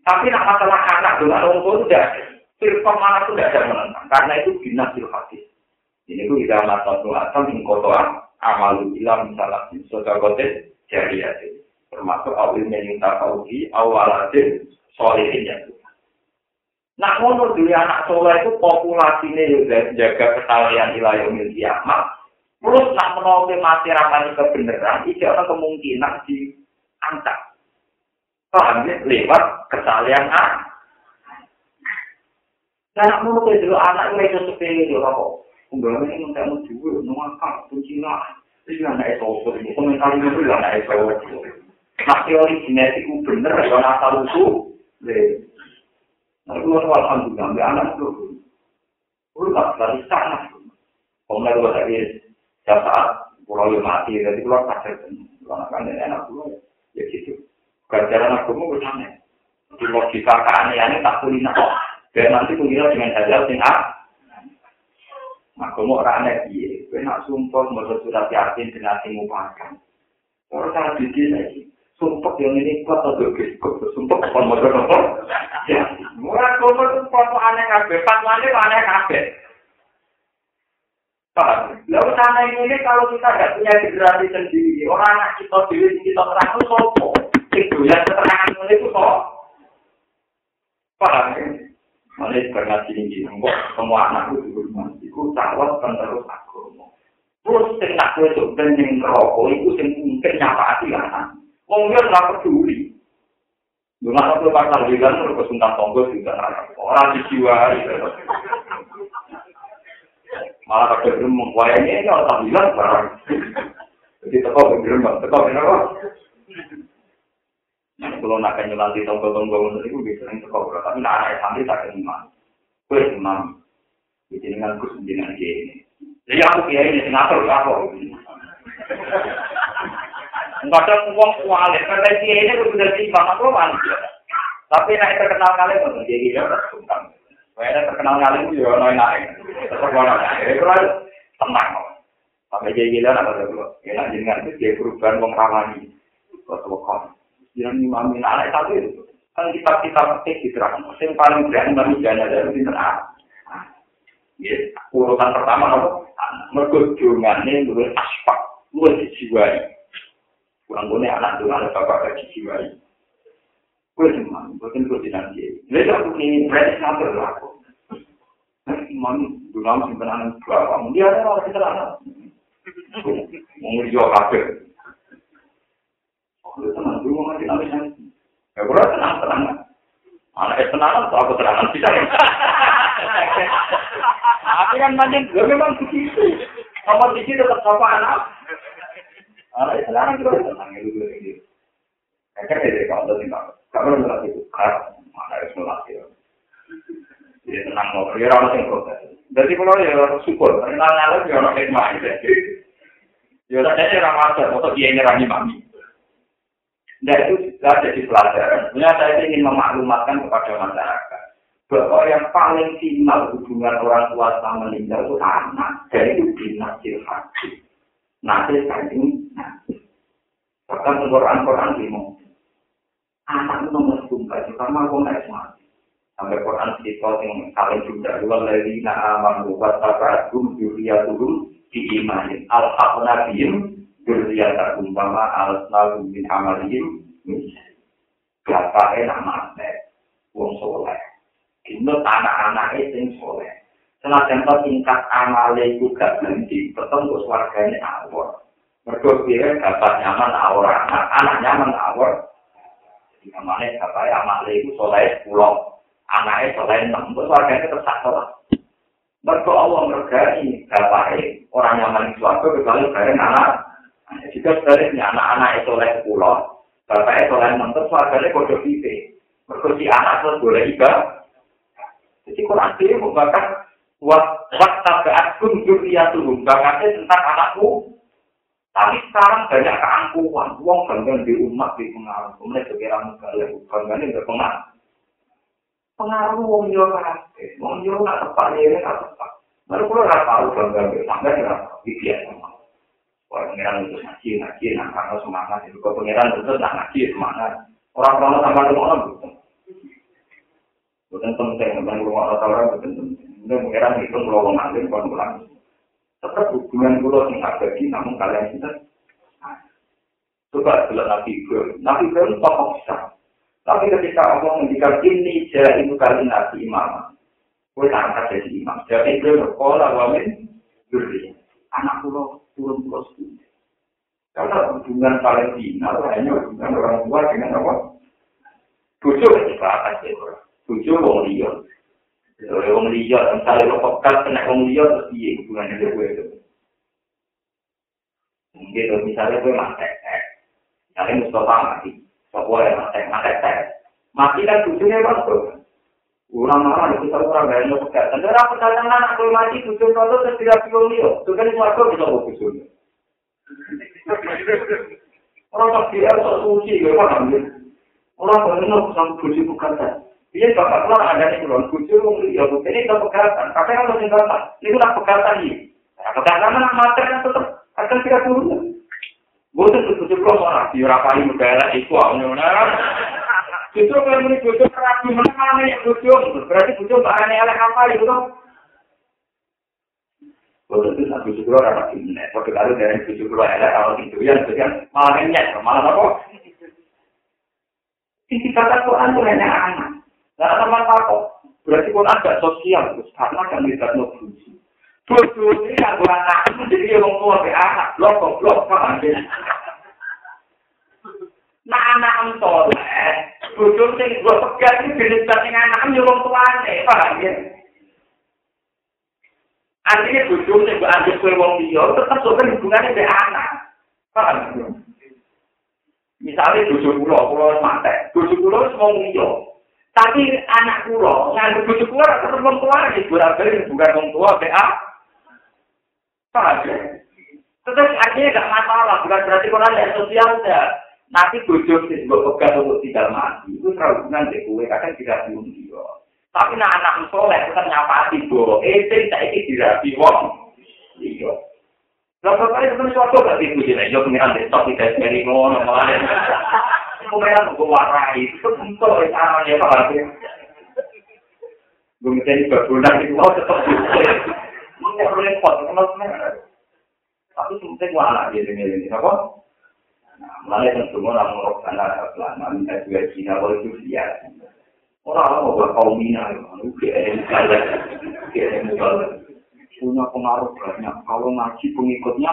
Tapi nak masalah anak dengan wong itu tidak Firqah mana itu tidak ada menentang. Karena itu binasil hadis. Ini itu tidak matang atau mengkotoa amalu ilam misalnya. Soda kote jariah termasuk awil menyinta kauhi awaladin solehin yang Nah, menurut dunia anak soleh itu populasinya juga jaga kesalahan ilayah umil kiamat. Terus nak menolak mati rapani kebenaran, itu ada kemungkinan diangkat. Paham ya? Lewat kesalahan A. Nah, nak menurut itu anak itu seperti itu, kok. Enggak, ini nggak mau juga, nunggu kunci lah. Itu anak itu, komentar itu anak itu. Nah, teori genetik itu bener, ya asal usul. Nah, itu alhamdulillah, nggak anak itu. Udah, dari sana. Kemudian gue tadi, saat pulau yang mati, jadi keluar kasir. Kalau kan enak pulau, ya gitu. Ganjaran aku mau bertanya. Di logika keanehannya tak kulina. Dan nanti kulina dengan hajal sing A. Aku mau orang aneh, iya. Gue nak sumpah, mau surat yakin, dengan timu pakan. Orang salah bikin lagi. sumpah yang ini kuat atau kok sumpah kon motor nopo ya murah kono tuh foto aneh kabeh fatwane aneh kabeh Lalu sana ini kalau kita tidak punya generasi sendiri, orang anak kita diri kita terang itu sopo. Itu yang keterangan itu sopo. Paham ya? Mulai berngaji tinggi, semua anak itu rumah, itu calon penerus agama. Terus sing nak wedok ben ning rokok iku sing mungkin nyapati anak. Wong yo ora peduli. Nek aku pasal bilang terus kesuntan tonggo juga ora dijiwai. Malah pada geremeng wayangnya ini orang bilang barang. Jadi teko geremeng teko kenapa kalau nak kenyu nanti tonggo-tonggo untuk itu bisa sering teko tapi nak anak santri tak kenima gue imam. Di sini kan kus dengan ini. Jadi aku kiai ini ngatur aku Kadang uang kuali, karena dia ini udah sih aku manusia. Tapi naik terkenal kalian, jadi dia udah Kayaknya terkenal kali itu ya naik. Tetap orang naik. Itu lah tenang. Sampai jadi gila apa tuh? Ya jenengan itu dia perubahan wong ramani. Kok kok. Jangan imami anak itu. Kan kita kita petik di terang. Yang paling berani manusia ada di tengah. Ya, urutan pertama apa? Mergo jungane luwih aspak, luwih dijiwai. Kurang gone anak dungan bapak dijiwai. Cuma, bukan tidak dia. Lalu aku ini berarti ngatur aku. Imam dulu simpenan berapa? Dia ada orang kita lah. Mau jual kafe. Aku tenang dulu mau ngasih nabi saya. Ya boleh tenang tenang. Anak es tenang atau aku tenang bisa. Tapi kan manjen, gue memang begitu. Sama di sini tetap sama anak. Anak es tenang juga tenang ya dulu gitu. Kayaknya dari kawan tadi Kalau nggak itu, kan mana harus melatih. Ya tenang mau, ya orang yang protes. Jadi kalau ya syukur, karena nyawa ya orang yang main. Ya udah jadi orang wajar, atau dia nyerang mami. Nah itu sudah jadi pelajaran. Sebenarnya saya ingin memaklumatkan kepada masyarakat bahwa yang paling final hubungan orang tua sama meninggal itu anak. Dan itu binasil hati. Nasir kandung, bahkan Quran-Quran dimong. Anak nomor tunggal juga mau naik mati sampai Quran kita yang saling juga dua lagi nak aman buat apa tum dunia turun di imanin al nabiyim dunia tak umpama al nabi bin amalihim siapa enak mati wong soleh. Itu anak-anak itu soleh. Senajan to tingkat amale iku gak ganti, tetep kok swargane awor. Mergo dia dapat nyaman awor anak, anak nyaman awor, Namanya bapak amak itu soleh pulau. Anaknya soleh enam. Terus warganya tetap sholat. Mereka Allah mergani bapak orang nyaman di suatu kecuali bareng anak. Jika sebaliknya anak-anak soleh pulau. Bapak soleh enam. Terus warganya kode pipi. Mereka si anak terus boleh ibadah. Jadi Quran ini membakar waktu dunia turun. Bakatnya tentang anakku Tapi sekarang banyak keangkuhan, uang bangga di umat di pengaruh, kemudian sekiranya negara bangga ini berpengaruh. Pengaruh uang yo kafe, uang yo nggak tepat ini nggak tepat. Baru kalau nggak tahu bangga di sampai nggak tahu, sama. Kalau pengiran itu ngaji, ngaji, karena semangat itu, kalau pengiran itu nah ngaji semangat. Orang-orang sama orang betul. Bukan penting, bukan rumah orang betul penting. Ini pengiran itu kalau ngalim, kalau pulang. Tetap hubungan pulau yang abadi namun kalian kita coba jelas nabi Ibrahim. Nabi Ibrahim tokoh besar. Tapi ketika Allah menjadikan ini jadi itu kali nabi imam. Gue angkat jadi imam. Jadi Ibrahim berkola wamin beri anak pulau turun pulau sepuluh. Karena hubungan paling final hanya hubungan orang tua dengan apa? Tujuh itu tujuh orang Kalau wong liya, misalnya lo pekat kena wong liya, terus iya hubungannya dengan gue itu. Mungkin kalau misalnya gue mati, misalnya Mustafa mati, Sopo yang mati, mati tes. Mati kan tujuhnya waktu. Orang marah itu tahu orang gak mau pekat. Dan orang pekat yang anak gue mati, tujuh tahun terus tidak wong liya. Itu kan suatu bisa gue tujuhnya. Orang kira sok suci, gue paham Orang benar sama tujuh bukan Iya bapak keluar ada di kulon kucur ya bu ini itu pegatan. Kakek kalau tinggal tak ini udah pegatan ini. Pegatan mana materi yang tetap akan tidak turun. Bosan tuh kucur keluar orang di rapali negara itu awalnya. Justru kalau ini kucur terapi mana mana yang kucur berarti kucur bahannya oleh apa itu? Kalau itu satu bujuk kulo rapat ini, kalau kalau dari bujuk kulo ada kalau itu ya, itu kan malah nyet, malah apa? Sisi kata Quran itu hanya anak. Nah, teman takut. Berarti Quran agak sosial, terus karena kan tidak no bujuk. Bujuk ini kan anak, jadi orang tua ke anak, blok, blok, paham ya? Nah, anak entol, bujuk sing gue pegang ini jenis anak, nyolong tuane, paham ya? Artinya bojo sing mbok anggap kowe wong liya tetep sok hubungane mbek anak. Paham? Misalnya bojo kula, kula mate, bojo kula wis wong liya. Tapi anak kula nganggep bojo kula ora tetep wong tua iki, ora bali bukan wong tua mbek a. Paham? Tetep artinya gak masalah, bukan berarti kula ada sosial ya. Nanti bojo sing mbok pegang untuk tidak mati, itu terlalu hubungan dek kowe kadang tidak diundi dia. Tapi nak anak soleh tetap nyapati bahwa eh saya ini dirapi wong. Iya. Lalu kali itu suatu gak tipu jadi yo pengiran desktop tidak dari ngono malah. Pengiran gue warai itu untuk caranya pak. Gue minta berbulan itu mau tetap Mungkin perlu repot, kenal Tapi sebenarnya gue anak dia dengan ini, apa? Yang semua orang merokok karena selama minta juga Cina boleh itu Orang mau buat kaum Mina, UGM, UGM, punya pengaruh banyak. Kalau ngaji pengikutnya,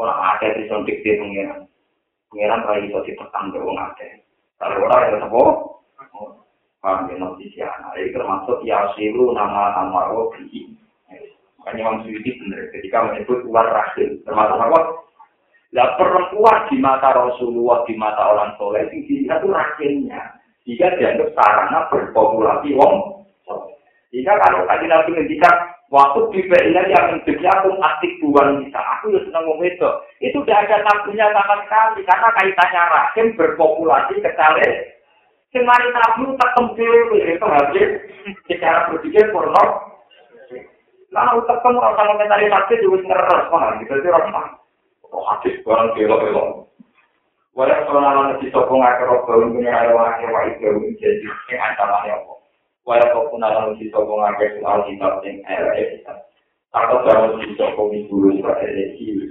orang ada di sontik dia pengiran. Pengiran itu ditekan ke orang ada. Kalau orang yang tebo, paham ya nanti siapa. Jadi termasuk ya silu nama nama Robi. Makanya Imam Suyuti benar ketika menyebut luar rahim. Termasuk apa? Lah perempuan di mata Rasulullah, di mata orang soleh, itu dilihat itu rahimnya. jika dianggap sarana berpopulasi wong. Jika kalau tadi nabi ngendikan waktu di PIN yang menjadi aku aktif buang bisa, aku ya senang ngomong itu. Itu tidak ada tabunya sama sekali karena kaitannya rahim berpopulasi kecale. Semari tabu tetap dewi itu habis secara berpikir porno. Lalu tetap orang kalau mentari tabu juga ngeres mana gitu sih orang. Oh habis barang belok-belok. Walau kalau di toko ngakar robbal punya ada wakil wakil jauh jadi yang ancamannya apa? Walau kalau nalar di toko ngakar soal kitab yang LS atau kalau di toko minggu sebagai resi